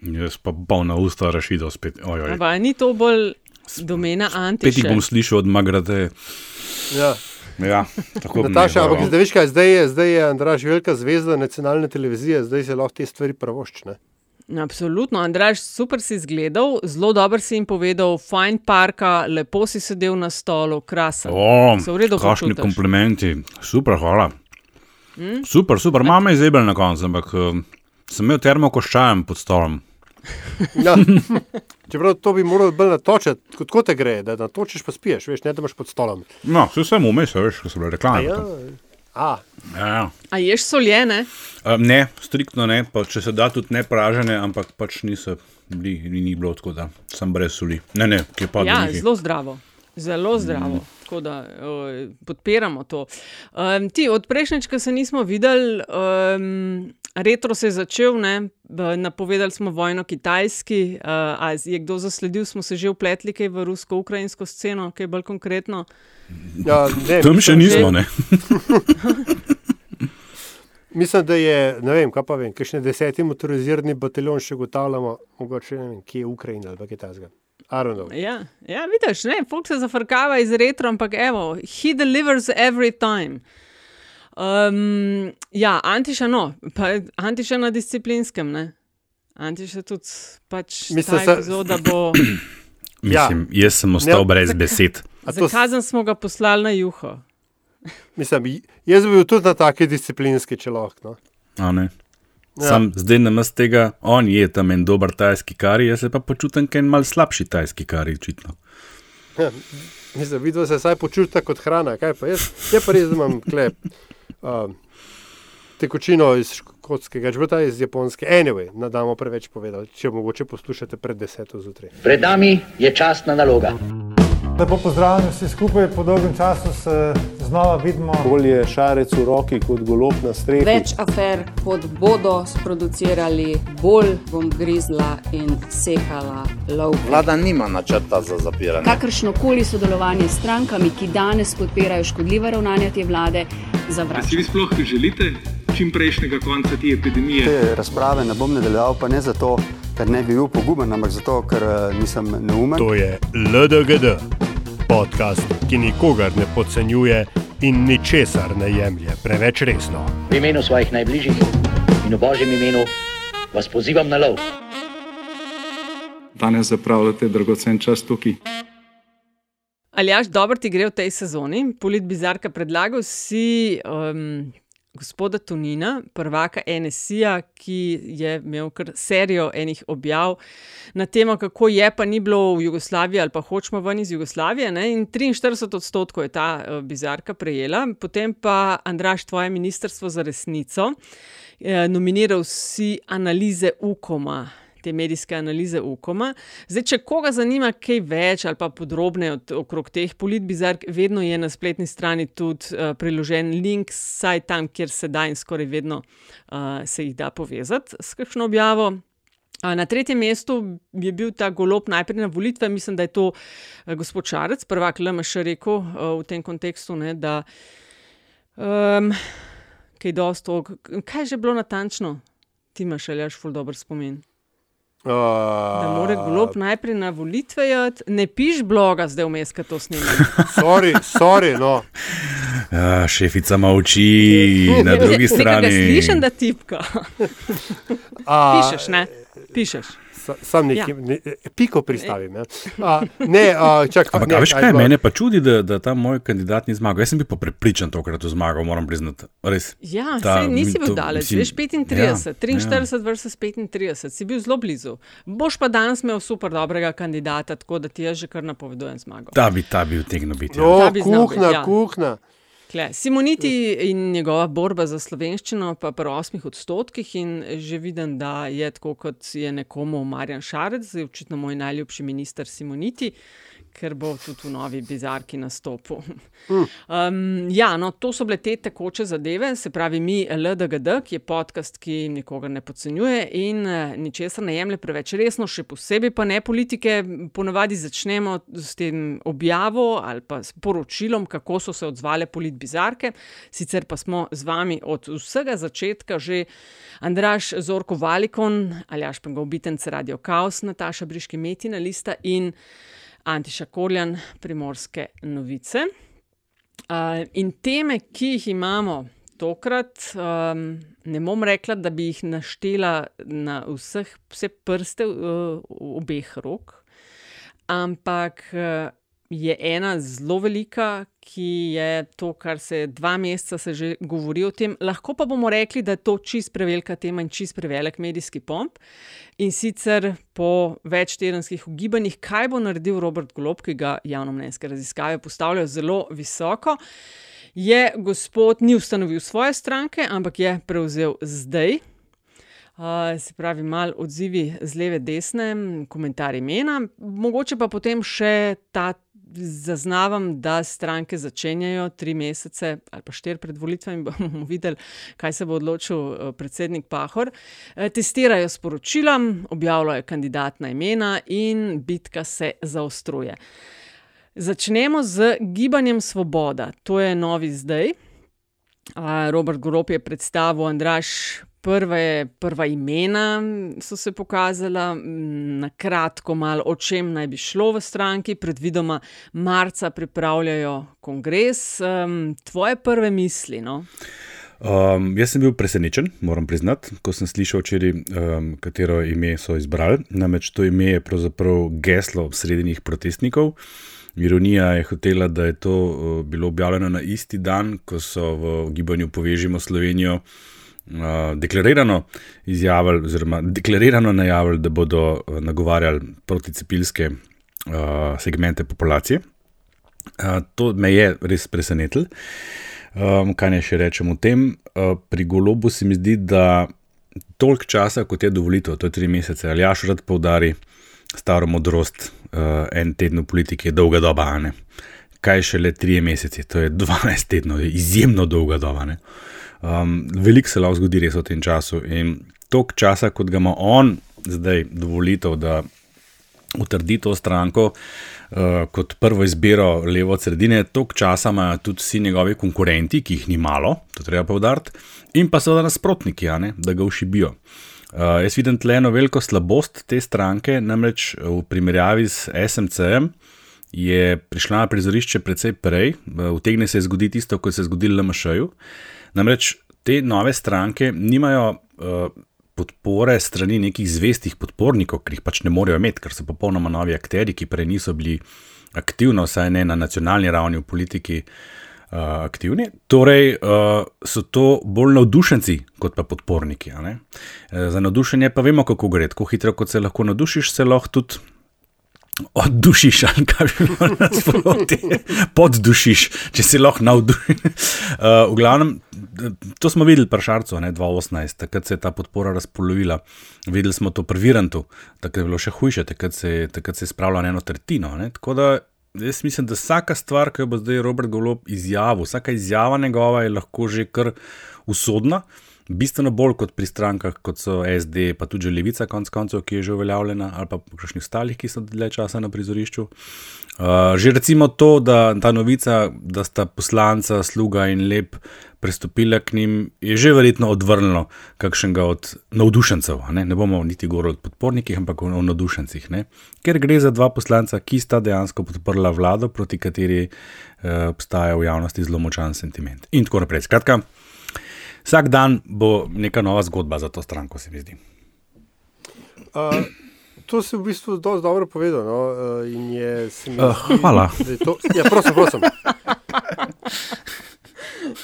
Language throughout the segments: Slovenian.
Jaz pa polna usta rešitev spet. Ojoj. Ampak ni to bolj domena Spet jih bom slišal od Magrade. Ja. Ja, tako bi Nataša, ampak zdaj veš kaj, zdaj je, zdaj je Andraš velika zvezda nacionalne televizije, zdaj se lahko te stvari pravoščne. Absolutno, Andraš, super si izgledal, zelo dobro si jim povedal, fajn parka, lepo si sedel na stolu, krasen. O, kakšni komplimenti, super, hvala. Mm? Super, super, mama je zebel na koncu, ampak uh, sem imel termo koščajem pod stolom. Ja. Čeprav to bi moral bolj natočiti, kot ko te gre, da natočiš pa spiješ, veš, ne da imaš pod stolom. No, vse sem vmes, veš, ko so bile reklame. Ja. Ja. A, Ja, ja. A ješ soljene? Uh, ne, striktno ne, pa če se da tudi ne pražene, ampak pač niso bili, ni, ni bilo tako, da sem brez soli. Ne, ne, ki je pa Ja, zelo zdravo. Zelo zdravo. Mm. Tako da o, podpiramo to. Um, ti, od prejšnjič, ko se nismo videli, um, retro se je začel, ne? Napovedali smo vojno Kitajski. Uh, a je kdo zasledil, smo se že upletli kaj v rusko-ukrajinsko sceno, kaj bolj konkretno? ja, ne, Tam še mislim, nismo, ne. Mislim, da je, ne vem, kaj pa vem, kakšne deseti motorizirani bataljon še ugotavljamo, mogoče ne vem, kje je Ukrajina ali pa kaj tasga. Aronov. Ja, ja vidiš, ne, folk se zafrkava iz retro, ampak evo, he delivers every time. Um, ja, Antiša, no, pa Antiša na disciplinskem, ne. Antiša tudi pač Mislim, ta se- epizoda bo. Mislim, jaz sem ostal Ne. brez besed. A to kazen smo ga poslali na juho. Mislim, jaz bi bil tudi na taki disciplinski, če lahko. No. a ne. Ja. Sam zdaj namesto tega, on je tam en dober tajski kari, jaz se pa počutim, kot en mal slabši tajski kari, očitno. Mislim, vidno se vsaj počuti kot hrana. Kaj pa jaz? Je pa res, imam klep. Um, tekočino iz škotskega, če bo ta iz japonske. Anyway, ne damo preveč povedati, če mogoče poslušate pred deseto zjutraj. Pred nami je častna naloga. Lepo pozdravljeni vsi skupaj, po dolgem času se znova vidimo. Bolje šarec v roki kot golob na strehi. Več afer, kot bodo sproducirali, bolj bom grizla in sekala lov. Vlada nima načrta za zapiranje. Kakršno koli sodelovanje s strankami, ki danes podpirajo škodljiva ravnanja te vlade, Si zavračam. vi sploh želite čim prejšnjega konca te epidemije? Te razprave ne bom nadaljeval, pa ne zato, ker ne bi bil poguben, ampak zato, ker eh, nisem neumen. To je LDGD, podcast, ki nikogar ne podcenjuje in ničesar ne jemlje preveč resno. V imenu svojih najbližjih in v božjem imenu vas pozivam na lov. Danes zapravljate dragocen čas tukaj. Ali jaš, dobro ti gre v tej sezoni? Polit Bizarka predlagal si um, gospoda Tonina, prvaka NSI-ja, ki je imel kar serijo enih objav na temo, kako je pa ni bilo v Jugoslaviji ali pa hočemo ven iz Jugoslavije. Ne? In 43 odstotkov je ta uh, Bizarka prejela, potem pa Andraš, tvoje ministrstvo za resnico, eh, nominiral si analize UKOM-a. Te medijske analize UKOM-a. Zdaj, če koga zanima kaj več ali pa podrobneje od- okrog teh politbizark, vedno je na spletni strani tudi uh, priložen link, saj tam, kjer se da in skoraj vedno uh, se jih da povezati s kakšno objavo. A, Na tretjem mestu je bil ta golob najprej na volitve, mislim, da je to eh, gospod Šarec, prvak LMŠ rekel eh, v tem kontekstu, ne, da um, kaj dosto, kaj je že bilo natančno, ti imaš ali jaš ful dober spomin. Uh, Da mora golob najprej na volitve ne piš bloga, zdaj vmes, ko to snemi. Sorry, sorry, no. Ja, šefica molči na drugi strani. Ne slišim, da tipka. A, Pišeš, ne? Pišeš. Sa- Sam nekaj, ja. ne, piko pristavim. Ja. A, ne, a, čak, Ampak, ne, veš aj kaj, bilo- mene pa čudi, da, da ta moj kandidat ni zmagal. Jaz sem bil pa prepričan tokrat v zmago, moram priznati. Res. Ja, Ta- sej nisi to- bil daleč, mislim, veš 35, ja, 43 versus 35, si bil zelo blizu. Boš pa danes imel super dobrega kandidata, tako da ti jaz že kar napovedujem zmago. Ta bi, ta bi utegnil biti. No, Ja. Ta bi kuhna, biti, ja. kuhna. Kle. Simoniti in njegova borba za slovenščino pa pri 8 odstotkih in že vidim, da je tako, kot je nekomu Marjan Šarec, zdaj očitno moj najljubši minister Simoniti, ker bo tudi v novi bizarki nastopil. Um, ja, no, to so bile te tekoče zadeve, se pravi, mi LDGD, ki je podcast, ki nikogar ne podcenjuje in uh, ničesar ne jemlje preveč resno, še posebej pa ne politike. Ponavadi začnemo s tem objavo ali pa s poročilom, kako so se odzvale politbizarke. Sicer pa smo z vami od vsega začetka že Andraš Zorko Valikon, Aljaš Pengovitenc, Radio Chaos, Nataša Briški Metina Lista in Antiša Korjan, Primorske novice. Uh, in teme, ki jih imamo tokrat, um, ne bom rekla, da bi jih naštela na vseh, vse prste uh, obeh rok, ampak uh, je ena zelo velika, ki je to, kar se dva meseca se že govori o tem. Lahko pa bomo rekli, da je to čist prevelika tema in čist prevelik medijski pomp. In sicer po večtedenskih ugibanjih, kaj bo naredil Robert Golob, ki ga javnomnenjske raziskave postavljajo zelo visoko. Je gospod ni ustanovil svoje stranke, ampak je prevzel zdaj. Uh, se pravi, malo odzivi z leve, desne, komentarji imena, mogoče pa potem še ta zaznavam, da stranke začenjajo tri mesece ali pa štiri pred volitvami, bomo videli, kaj se bo odločil eh, predsednik Pahor. Eh, testirajo sporočila, objavljajo kandidatna imena in bitka se zaostruje. Začnemo z gibanjem Svoboda, to je novi zdaj. Robert Gorop je predstavil Andraš prve, prva imena so se pokazala, na kratko, malo o čem naj bi šlo v stranki, predvidoma marca pripravljajo kongres. Tvoje prve misli? No? Um, jaz sem bil presenečen, moram priznati, ko sem slišal včeraj, um, katero ime so izbrali. Namreč to ime je pravzaprav geslo srednjih protestnikov. Ironija je hotela, da je to uh, bilo objavljeno na isti dan, ko so v gibanju Povežimo Slovenijo deklarirano izjavili, oziroma deklarirano najavili, da bodo nagovarjali proticepilske uh, segmente populacije. Uh, to me je res presenetilo. Um, kaj naj še rečem o tem? Uh, pri golobu se mi zdi, da toliko časa, kot je dovolito, to je tri mesece, ali jaš rad poudari staro modrost, uh, en teden v politiki je dolga doba, ne? kaj še le tri mesece, to je 12 tednov, je izjemno dolga doba. Ne? Um, veliko se lahko zgodi res v tem času. In toliko časa, kot ga ima on zdaj dovolitev, da utrdi to stranko uh, kot prvo izbiro levo od sredine, toliko časa imajo tudi vsi njegovi konkurenti, ki jih ni malo, to treba povdariti, in pa seveda nasprotniki, ne, da ga ušibijo. Uh, jaz vidim tle eno veliko slabost te stranke, namreč v primerjavi s SMC-jem. Je prišla na prizorišče precej prej, vtegne se zgoditi isto, kot se je zgodilo na MŠ-ju. Namreč te nove stranke nimajo uh, podpore strani nekih zvestih podpornikov, ker jih pač ne morejo imeti, ker so popolnoma novi akteri, ki prej niso bili aktivni, vsaj ne na nacionalni ravni v politiki. Uh, aktivni. Torej, uh, so to bolj navdušenci kot pa podporniki. Uh, za navdušenje pa vemo, kako gre. Tako hitro, kot se lahko navdušiš, se lahko tudi oddušiš, ali kaj bi bilo nasproti, poddušiš, če si lahko navdušen. Uh, v glavnem, to smo videli pri Šarcu, 2018, takrat se je ta podpora razpolovila. Videli smo to pri Virantu, takrat je bilo še hujše, takrat se, takrat se je spravljalo na eno tretjino. Ne? Tako da jaz mislim, da vsaka stvar, ki jo bo zdaj Robert Golob izjavil, vsaka izjava njegova je lahko že kar usodna bistveno bolj kot pri strankah, kot so SD, pa tudi Levica, konc koncev, ki je že uveljavljena, ali pa kakšnih ostalih, ki so dlje časa na prizorišču. Uh, že recimo to, da ta novica, da sta poslanca, sluga in lep pristopila k njim, je že verjetno odvrnilo kakšnega od navdušencev. Ne, ne bomo niti govorili o podpornikih, ampak o navdušencih. Ne? Ker gre za dva poslanca, ki sta dejansko podprla vlado, proti kateri uh, obstaja v javnosti zelo močan sentiment. In tako naprej. Skratka, vsak dan bo neka nova zgodba za to stranko, se mi zdi. Uh, to si v bistvu zelo dobro povedal. No? Uh, je, zdi, uh, hvala. To, ja, prosim, prosim.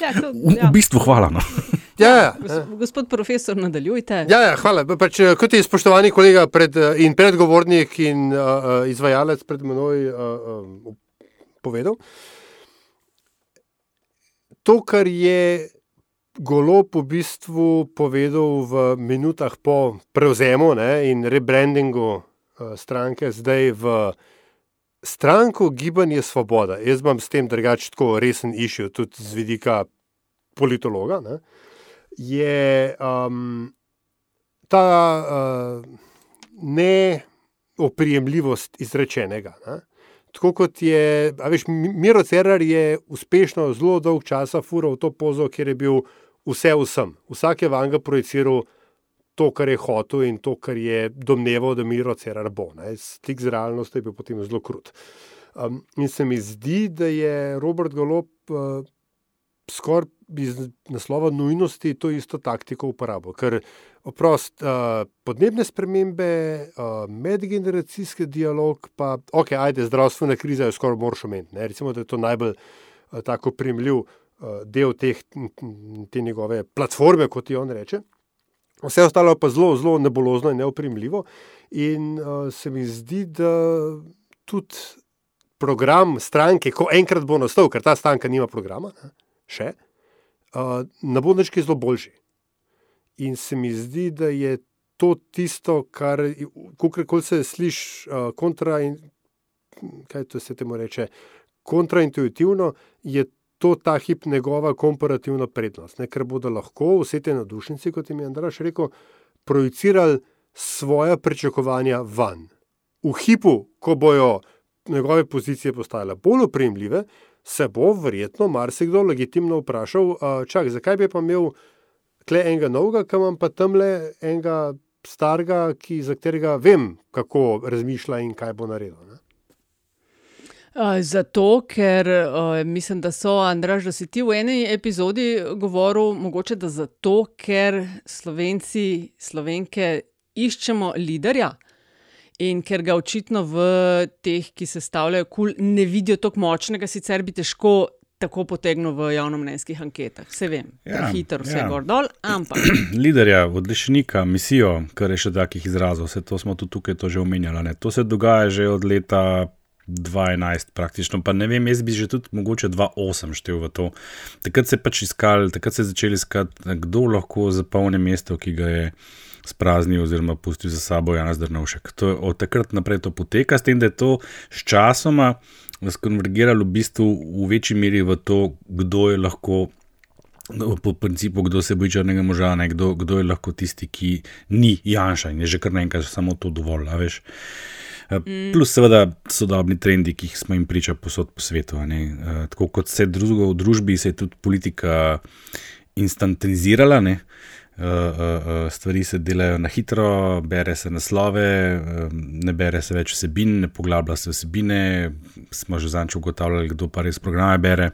Ja, to, ja. V bistvu hvala. No. Ja, ja. Gospod profesor, nadaljujte. Ja, ja, hvala. Pač, kot je spoštovani kolega pred, in predgovornik in uh, izvajalec pred menoj uh, uh, povedal, to, kar je Golop v bistvu povedal v minutah po prevzemu ne, in rebrandingu uh, stranke, zdaj v stranko Gibanje Svoboda, jaz imam s tem drugače tako resen išil, tudi z vidika politologa, ne, je um, ta uh, neoprijemljivost izrečenega. Ne. Tako kot je, veš, Miro Cerar je uspešno zelo dolg časa fural to pozo, ker je bil vse vsem. Vsak je vanga projiciral to, kar je hotel in to, kar je domneval, da Miro Cerar bo. Ne. Stik z realnostjo je bil potem zelo krut. Um, in se mi zdi, da je Robert Golop uh, skoraj iz naslova nujnosti to isto taktiko uporabil. Ker oprost, uh, podnebne spremembe, uh, medgeneracijski dialog, pa ok, ajde, zdravstvena kriza je skoraj moraš omeniti. Recimo, da je to najbolj uh, tako primljiv del teh, te njegove platforme, kot ti on reče. Vse ostalo pa zelo, zelo nebolozno in neoprimljivo. In uh, se mi zdi, da tudi program stranke, ko enkrat bo nastal, ker ta stranka nima programa, ne, še, uh, ne bo nič zelo boljši. In se mi zdi, da je to tisto, kar, kako se sliši, uh, kontra, kaj to se temu reče, kontraintuitivno, je to ta hip njegova komparativna prednost. Ne? Ker bodo lahko vse te nadušnice, kot jim je Andraš rekel, projicirali svoje pričakovanja van. V hipu, ko bojo njegove pozicije postale bolj opremljive, se bo verjetno marsikdo legitimno vprašal, čak, zakaj bi pa imel tle enega novega, kam imam pa tam le enega starega, ki, za katerega vem, kako razmišlja in kaj bo naredil. Ne? Zato, ker uh, mislim, da so, Andraž, da si ti v eni epizodi govoril, mogoče da zato, ker Slovenci, Slovenke iščemo liderja in ker ga očitno v teh, ki se stavljajo kul, ne vidijo tako močnega, sicer bi težko tako potegnil v javnomnenjskih anketah. Vse vem, ja, hitro, vse ja. gor dol, ampak. Liderja, odličnika, misijo, kar je še takih izrazov, vse to smo tudi tukaj to že omenjali. To se dogaja že od leta 2011, praktično, pa ne vem, jaz bi že tudi mogoče 2008 štel v to. Takrat se je pač iskal, takrat se je začeli iskati, kdo lahko zapolni mesto, ki ga je spraznil oziroma pustil za sabo Janas Drnovšek. To je od takrat naprej to poteka, s tem, da je to sčasoma skonvergiralo v bistvu v večji meri v to, kdo je lahko. Po principu, kdo se boji črnega moža, ne, kdo, kdo je lahko tisti, ki ni Janša in je že kar nekaj, samo to dovolj. Mm. Plus, seveda, sodobni trendi, ki smo jim priča posod po svetu. Uh, tako kot vse drugo v družbi, se je tudi politika instantanizirala. Ne? Uh, uh, stvari se delajo na hitro, bere se naslove, uh, ne bere se več vsebin, ne poglablja se vsebine. Smo že zanč ugotavljali, kdo pa res programe bere.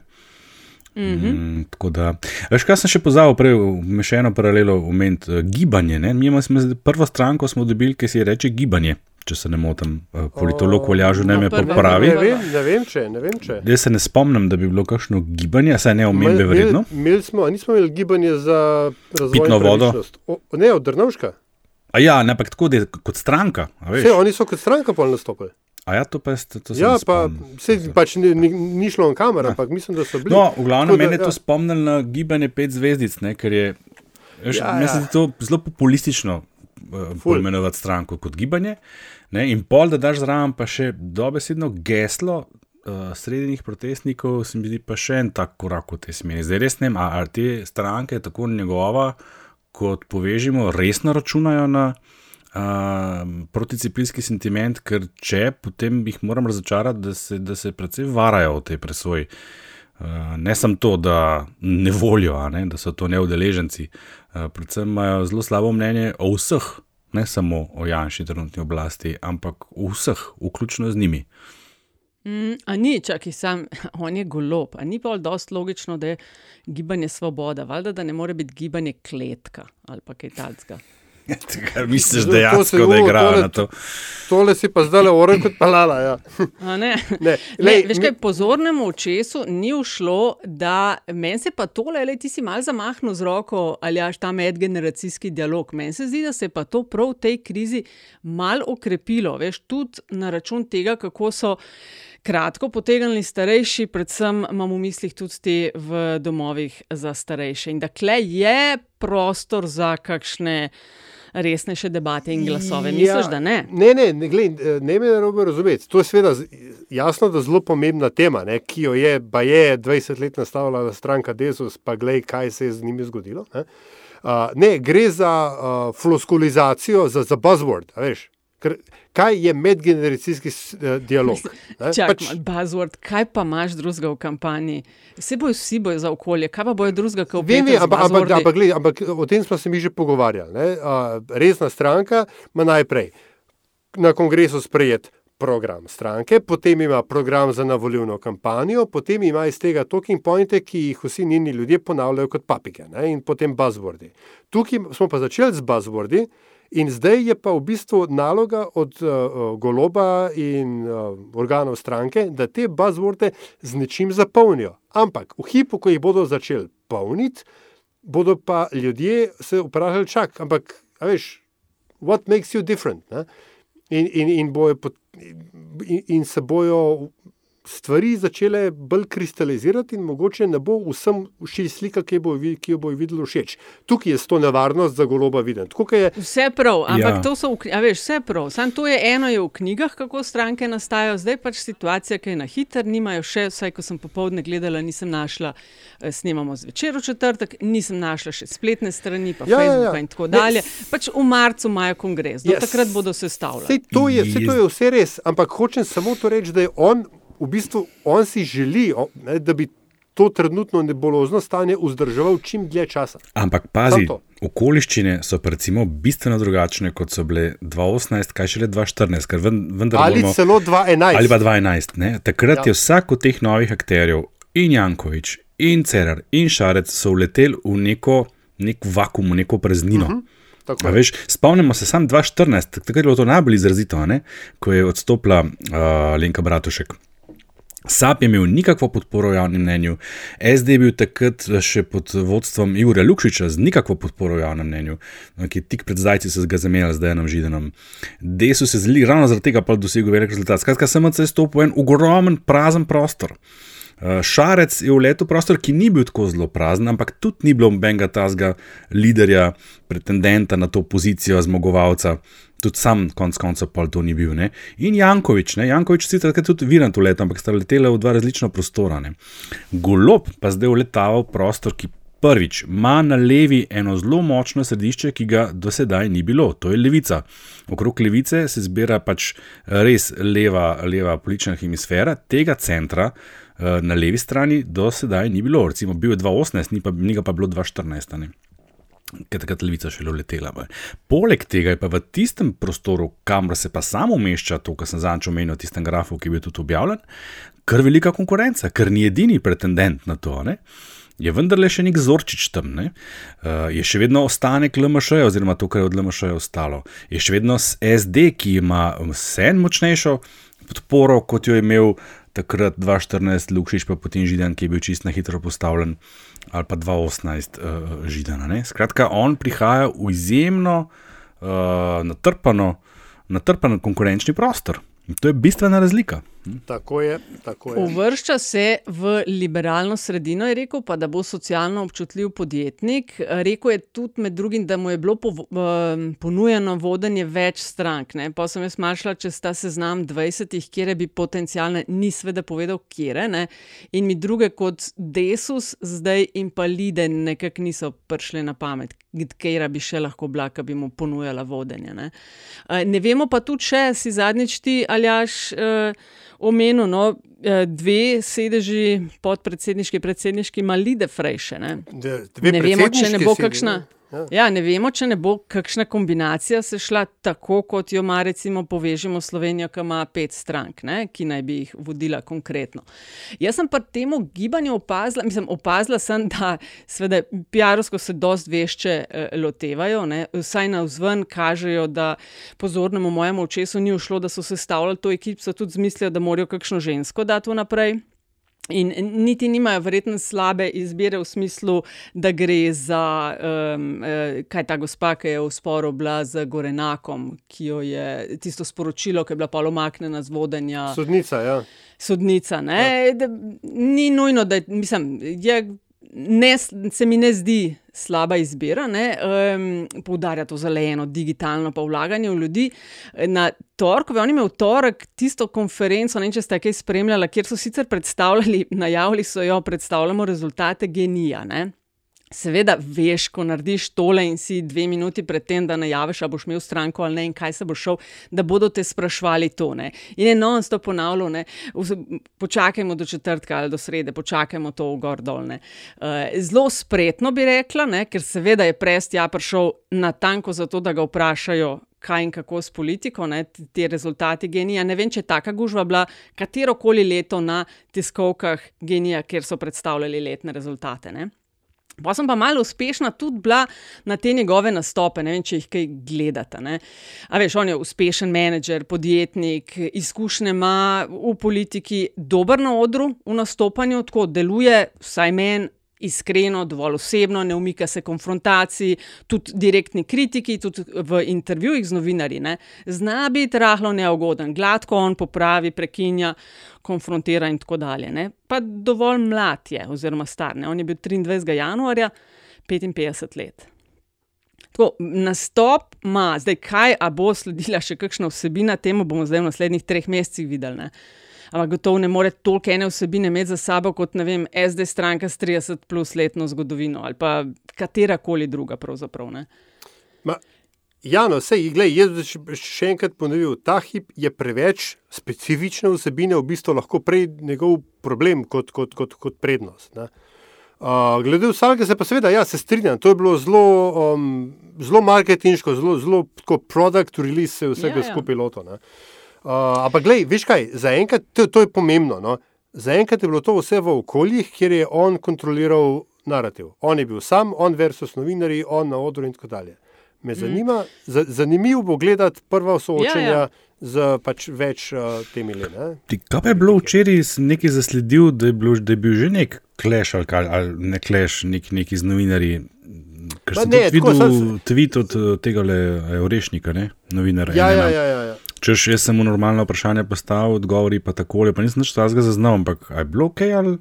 Mm -hmm. mm, tako da, veš, kaj sem še pozabil, prej vmešeno paralelo omeniti, uh, gibanje. Ne? Mi smo prvo stranko dobili, ki se reče gibanje če se ne motim, eh, politolog Voljažu ne me popravi. Ne, ne, ne, vem, če, ne vem, če. Jaz se ne spomnim, da bi bilo kakšno gibanje, saj ne omembe vredno. Imeli smo, nismo imeli gibanje za razvoj. Pitno vodo. O, ne, od Drnovška. A ja, ne, pa tako, da je kot stranka. Vse, oni so kot stranka pol nastopili. A ja, to pa je to. Ja, pa se pač ni, ni, ni šlo na kamero, ja. ampak mislim, da so bili. No, v glavnem, meni je to ja. spomnilo na gibanje pet zvezdic, ne, ker je. Veš, ja, mislim, ja. je to zelo populistično poimenovati stranko kot gibanje. Ne, in pol, da daš zraven pa še dobesedno geslo uh, srednjih protestnikov, se mi zdi pa še en tak korak v tej smeri. Zdaj res ne vem, ali te stranke, tako njegova, kot povežimo, resno računajo na uh, proticiplinski sentiment, ker če potem jih moram razočarati, da se, da se predvsej varajo v tej presoji. Uh, ne samo to, da ne volijo, ne, da so to neudeleženci, uh, predvsem imajo zelo slabo mnenje o vseh ne samo o Janši trenutni oblasti, ampak vseh, vključno z njimi. Mm, a ni, čakaj, sam, on je golob, a ni pa dost logično, da je gibanje svoboda, valjda, da ne more biti gibanje kletka ali kaj takega. Kar misliš, da je dejansko, da je igra na to. Tole si pa zdaj le oren kot palala. Ja. Ne, ne. Ne, lej, veš kaj, pozornemu očesu ni ušlo, da meni se pa tole, le ti si mal zamahnil z roko, ali jaš ta medgeneracijski dialog. Meni se zdi, da se je pa to prav v tej krizi mal okrepilo, veš, tudi na račun tega, kako so. Kratko potegnili starejši, predvsem imamo v mislih tudi te v domovih za starejše. In da kle je prostor za kakšne resnejše debate in glasove. Misliš, ja, da ne? Ne, ne, ne, gled, ne me narobe razumeti. To je seveda jasno, da zelo pomembna tema, ne, ki jo je, pa je 20 let nastavljala stranka Desus, pa glej, kaj se je z njimi zgodilo. Ne, uh, ne gre za uh, floskulizacijo, za, za buzzword. Veš, Ker, kaj je medgeneracijski uh, dialog? Čakaj, pač... buzzword, kaj pa imaš drugega v kampanji? Vse bojo vsi bojo za okolje, kaj pa bojo drugega, kot vem. Ampak, ampak, ampak, ampak o tem smo se mi že pogovarjali. Uh, resna stranka ima najprej na kongresu sprejet program stranke, potem ima program za navoljivno kampanjo, potem ima iz tega talking pointe, ki jih vsi njeni ljudje ponavljajo kot papike ne? in potem buzzwordi. Tukaj smo pa začeli z buzzwordi. In zdaj je pa v bistvu naloga od uh, goloba in uh, organov stranke, da te buzzworde z nečim zapolnijo. Ampak v hipu, ko jih bodo začeli polniti, bodo pa ljudje se vprašali, čak, ampak, veš, what makes you different? In, in, in, pot, in, in se bojo stvari začele bolj kristalizirati, in mogoče ne bo vsem všeč slika, ki, bo, ki jo bo videlo všeč. Tukaj je to nevarnost za goloba videti. Je... Vse prav, ampak ja. to so, a veš, vse prav. Sam to je eno je v knjigah, kako stranke nastajajo, zdaj pač situacija, ki je na hiter, nimajo še, vsaj ko sem popovdne gledala, nisem našla, eh, snemamo zvečer v četrtek, nisem našla še spletne strani, pa ja, Facebook ja, ja. in tako dalje. Yes. Pač v marcu imajo kongres, do yes. takrat bodo se stavljali. Vse to, to je vse res, ampak hočem samo to reči, da je on v bistvu on si želi, ne, da bi to trenutno nebolozno stanje vzdrževal čim dlje časa. Ampak pazi, okoliščine so recimo bistveno drugačne, kot so bile 2018, kaj šele 2014. Ali bomo, celo 2011. Ali pa 2011. Takrat ja. je vsak od teh novih akterjev, in Jankovič, in Cerar, in Šarec, so uleteli v neko, nek vakum, v neko praznino. Uh -huh. Veš, spomnimo se, samo 2014, takrat je bilo to najbolj izrazito, ne? ko je odstopila uh, Lenka Bratušek. SAP je imel nikakvo podporo v javnem mnenju, SD je bil takrat še pod vodstvom Jurja Lukšiča z nikakvo podporo v javnem mnenju, ki je tik pred zdajci se ga zamenjal z Dejanom Židanom. Desu se zli, ravno zaradi tega pa dosegel velik rezultat. Skratka, sem se stopil v en ogromen prazen prostor. Eh, Šarec je v letu prostor, ki ni bil tako zelo prazen, ampak tudi ni bilo nobenega tazga liderja, pretendenta na to pozicijo zmagovalca tudi sam, konec koncev, pa to ni bil. Ne? In Jankovič, ne? Jankovič sicer takrat tudi viran to leto, ampak sta letela v dva različna prostora. Ne? Golob pa zdaj uletava v prostor, ki prvič ima na levi eno zelo močno središče, ki ga do sedaj ni bilo, to je levica. Okrog levice se zbira pač res leva, leva politična hemisfera, tega centra. Eh, na levi strani do sedaj ni bilo, recimo bil je 2018, ni, pa, ni ga pa bilo 2014 ker takrat levica še letela. Poleg tega je pa v tistem prostoru, kamor se pa samo umešča to, kar sem zadnjič omenil, tistem grafu, ki je bil tudi objavljen, kar velika konkurenca, ker ni edini pretendent na to. Ne? Je vendarle še nek zorčič tam, ne? uh, je še vedno ostanek LMŠ, oziroma to, kar je od LMŠ ostalo. Je še vedno SD, ki ima vse močnejšo podporo, kot jo je imel takrat 2014, Lukšič pa potem Židan, ki je bil čist na hitro postavljen ali pa 2018 uh, Židana. Ne? Skratka, on prihaja v izjemno uh, natrpano, natrpano konkurenčni prostor. In to je bistvena razlika. Tako je, tako je. Uvršča se v liberalno sredino, je rekel, pa da bo socialno občutljiv podjetnik. Rekl je tudi med drugim, da mu je bilo ponujeno vodenje več strank. Ne? Pa sem jaz mašla, če sta seznam 20, kjer bi potencijalne, ni sveda povedal, kje. In mi druge kot Desus, zdaj in pa Lide, nekako niso prišle na pamet, kje bi še lahko bila, ki bi mu ponujala vodenje. Ne? ne vemo pa tudi, če si zadnjič ti ali jaš. Uh, omenil, no, eh, dve sedeži podpredsedniški, predsedniški, malide frejše. Ne, ne vemo, če ne bo kakšna. Sedi, Ja. ja, ne vemo, če ne bo kakšna kombinacija se šla tako, kot jo ima, recimo, povežemo Slovenijo, ki ima pet strank, ne, ki naj bi jih vodila konkretno. Jaz sem pa temu gibanju opazila, mislim, opazila sem, da seveda PR-ovsko se dost vešče eh, lotevajo, ne, vsaj na vzven kažejo, da pozornemu mojemu očesu ni ušlo, da so se stavljali to ekipo, so tudi zmislili, da morajo kakšno žensko dati naprej. In niti nimajo verjetno slabe izbire v smislu, da gre za um, kaj ta gospa, ki je v sporu bila z Gorenakom, ki jo je tisto sporočilo, ki je bila pa omaknjena z vodenja. Sodnica, ja. Sodnica, ne. Ja. Da, ni nujno, da mislim, je ne, se mi ne zdi slaba izbira, um, poudarja to zeleno, digitalno, pa vlaganje v ljudi. Na torkovi, oni imajo v torek tisto konferenco, ne vem, če ste kaj spremljali, kjer so sicer predstavljali, najavili so jo, predstavljamo rezultate genija. Ne? Seveda, veš, ko narediš tole in si dve minuti pred tem, da najaviš, ali boš imel stranko ali ne, in kaj se bo šel, da bodo te sprašvali to. Ne. In je non stop ponavljal, ne. počakajmo do četrtka ali do srede, počakajmo to v gor dol. Uh, zelo spretno bi rekla, ne, ker seveda je prest ja prišel na tanko zato, da ga vprašajo. Kaj in kako s politiko, ne, ti rezultati genija. Ne vem, če je taka gužva bila katero koli leto na tiskovkah genija, kjer so predstavljali letne rezultate. Ne. Pa sem pa malo uspešna tudi bila na te njegove nastope, ne vem, če jih kaj gledate. Ne. A veš, on je uspešen menedžer, podjetnik, izkušnje ima v politiki, dober na odru, v nastopanju, tako deluje, vsaj meni, iskreno, dovolj osebno, ne umika se konfrontaciji, tudi direktni kritiki, tudi v intervjujih z novinarji. Ne. Zna biti rahlo neugoden, gladko on popravi, prekinja, konfrontira in tako dalje. Ne. Pa dovolj mlad je, oziroma star. Ne. On je bil 23. januarja, 55 let. Tako, nastop ima, zdaj kaj, a bo sledila še kakšna vsebina, temu bomo zdaj v naslednjih treh mesecih videli. Ne ampak gotovo ne more toliko ene vsebine imeti za sabo kot ne vem, SD stranka s 30 plus letno zgodovino ali pa katera koli druga. Ja, no, vse, gled, jaz še enkrat ponovil, ta hip je preveč specifične vsebine, v bistvu lahko prej njegov problem kot, kot, kot, kot prednost. Uh, glede vsakega se pa seveda, ja, se strinjam, to je bilo zelo, um, zelo marketinško, zelo, zelo produkt release se vsega ja, ja. skupaj loto. Uh, Uh, ampak, gledaj, veš kaj, zaenkrat to, to je pomembno. No? Zaenkrat je bilo to vse v okoljih, kjer je on kontroliral narativ. On je bil sam, on versus novinari, on na odru in tako dalje. Me mm. zanima, mm. zanimivo bo gledati prva soočenja ja, ja. z pač več uh, temi ljudmi. Kaj je bilo včeraj, nekaj zasledil, da je, bilo, da je bil že nek kleš ali, ali ne kleš, nek, neki z novinarji. Ker sem videl tweet od tega le Orešnika, novinarja. Ja, ja, ja, ja, ja. Če še jaz sem mu normalno vprašanje postavil, odgovori pa tako, pa nisem več tega zaznal, ampak je bilo ok ali.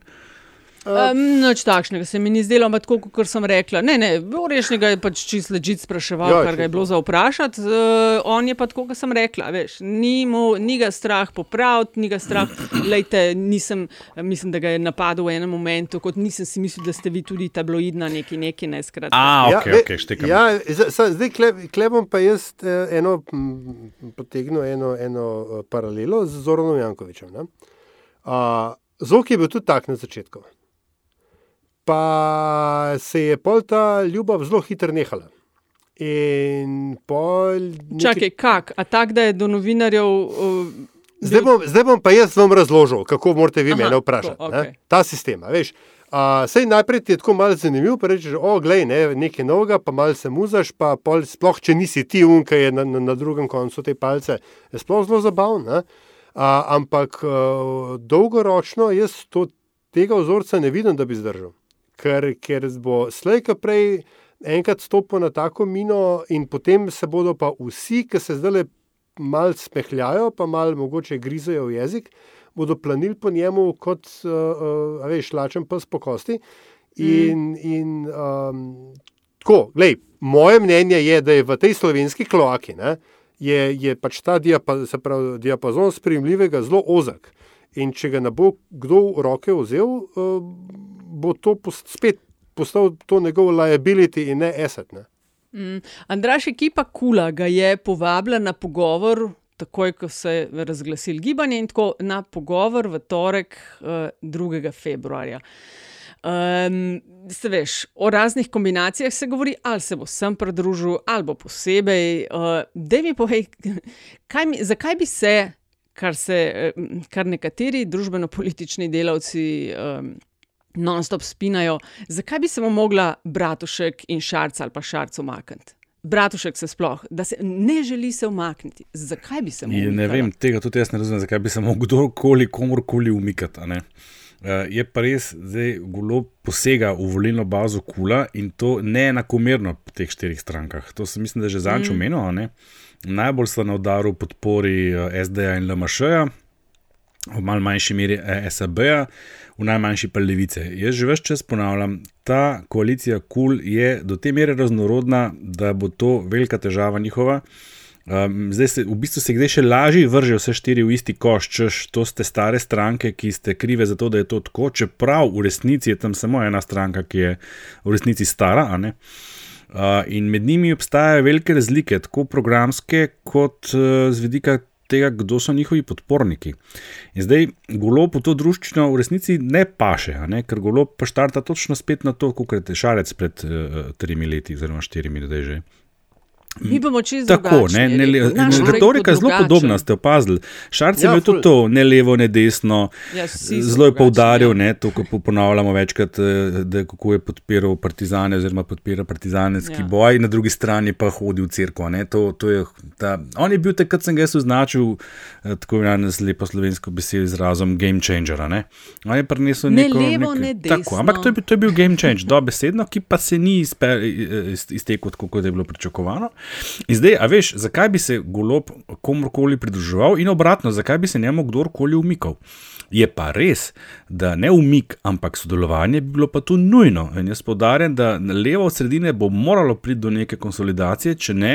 Um, noč takšnega se mi ni zdelo, ampak tako, kot sem rekla. Ne, ne, Orešnega je pač čist ležit spraševal, ja, kar ga je bilo za vprašati. Uh, on je pa tako, kot sem rekla, veš, ni, mu, ni ga strah popraviti, ni ga strah. Lejte, nisem, mislim, da ga je napadel v enem momentu, kot nisem si mislil, da ste vi tudi tabloidna neki, neki neskrat. A, ok, ja, ok, štekam. Ja, zdaj klebom pa jaz eh, eno, potegnil eno, eno eh, paralelo z Zoronom Jankovičem. Uh, Zok je bil tudi tak na začetku pa se je pol ta ljubav zelo hitro nehala. Pol... Čakaj, kak? A tak, da je do novinarjev. Uh, zdaj, bom, zdaj bom pa jaz vam razložil, kako morate vi Aha, mene vprašati. To, okay. Ta sistem, veš. Uh, sej najprej ti je tako malo zanimivo, pa rečeš, o, glej, ne, nekaj novega, pa malo se muzaš, pa pol, sploh, če nisi ti unka, je na, na, na drugem koncu te palce, je sploh zelo zabavno. Uh, ampak uh, dolgoročno jaz to, tega vzorca ne vidim, da bi zdržal ker, ker bo slej, ki prej enkrat stopil na tako mino, in potem se bodo pa vsi, ki se zdaj le malo smehljajo, pa malo mogoče grizejo v jezik, bodo planili po njemu kot, uh, uh, veš, lačen pes po kosti. In, mm. in um, tako, glej, moje mnenje je, da je v tej slovenski kloaki. Ne, Je, je pač ta diapazon, pravi, diapazon sprejemljivega zelo ozek. In če ga ne bo kdo v roke vzel, uh, bo to post, spet postal to njegov liability in ne asset. Ne? Mm. Andraš ekipa Kula ga je povabila na pogovor. Takoj, ko se je razglasil gibanje, in tako na pogovor v torek, uh, eh, 2. februarja. Um, se veš, o raznih kombinacijah se govori, ali se bo sem pridružil, ali bo posebej. Uh, da mi povej, mi, zakaj bi se, kar se, kar nekateri družbeno-politični delavci. Um, non-stop spinajo, zakaj bi se mu mogla Bratušek in Šarc ali pa Šarc umakniti? Bratušek se sploh, da se ne želi se umakniti. Zakaj bi se mu umikala? Ne vem, tega tudi jaz ne razumem, zakaj bi se mu kdorkoli, komorkoli umikati. Uh, je pa res, da golo posega v volilno bazo kula in to ne enakomerno po teh štirih strankah. To sem mislim, da že zadnjič mm. omenil. Najbolj sta na udaru podpori uh, eh, SD-ja in LMŠ-ja, v malo manjši meri eh, SAB-ja, v najmanjši pa levice. Jaz že več čas ponavljam, ta koalicija KUL je do te mere raznorodna, da bo to velika težava njihova. Um, zdaj se v bistvu se zdaj še lažje vrže vse štiri v isti koš, češ to ste stare stranke, ki ste krive za to, da je to tako, čeprav v resnici je tam samo ena stranka, ki je v resnici stara. Uh, in med njimi obstajajo velike razlike, tako programske, kot uh, z vidika tega, kdo so njihovi podporniki. In zdaj golob v to družščino v resnici ne paše, ne? ker golob pa štarta točno spet na to, kot je šarec pred uh, tremi leti, oziroma štirimi, da je že. Mi bomo čisto tako. Ne, ne, retorika je zelo podobna, ste opazili. Šarc je ja, bil tudi to, ne levo, ne desno. Ja, zelo je poudaril, ja. ne, to, ko ponavljamo večkrat, eh, da kako je podpiral partizane, oziroma podpiral partizanski ja. boj, na drugi strani pa hodil v crkvo. To, to je, ta, on je bil takrat, sem ga jaz označil, eh, tako imenovano z lepo slovensko besedo, izrazom game changer. Ne, on je prinesel ne neko, levo, neko, ne desno. Tako, ampak to je, to je bil game changer, dobesedno, ki pa se ni iztekel tako, kot je bilo pričakovano. In zdaj, a veš, zakaj bi se golob komorkoli pridruževal, in obratno, zakaj bi se njemu kdorkoli umikal. Je pa res, da ne umik, ampak sodelovanje bi bilo pa tu nujno. In jaz podarjam, da levo od sredine bo moralo priti do neke konsolidacije, če ne,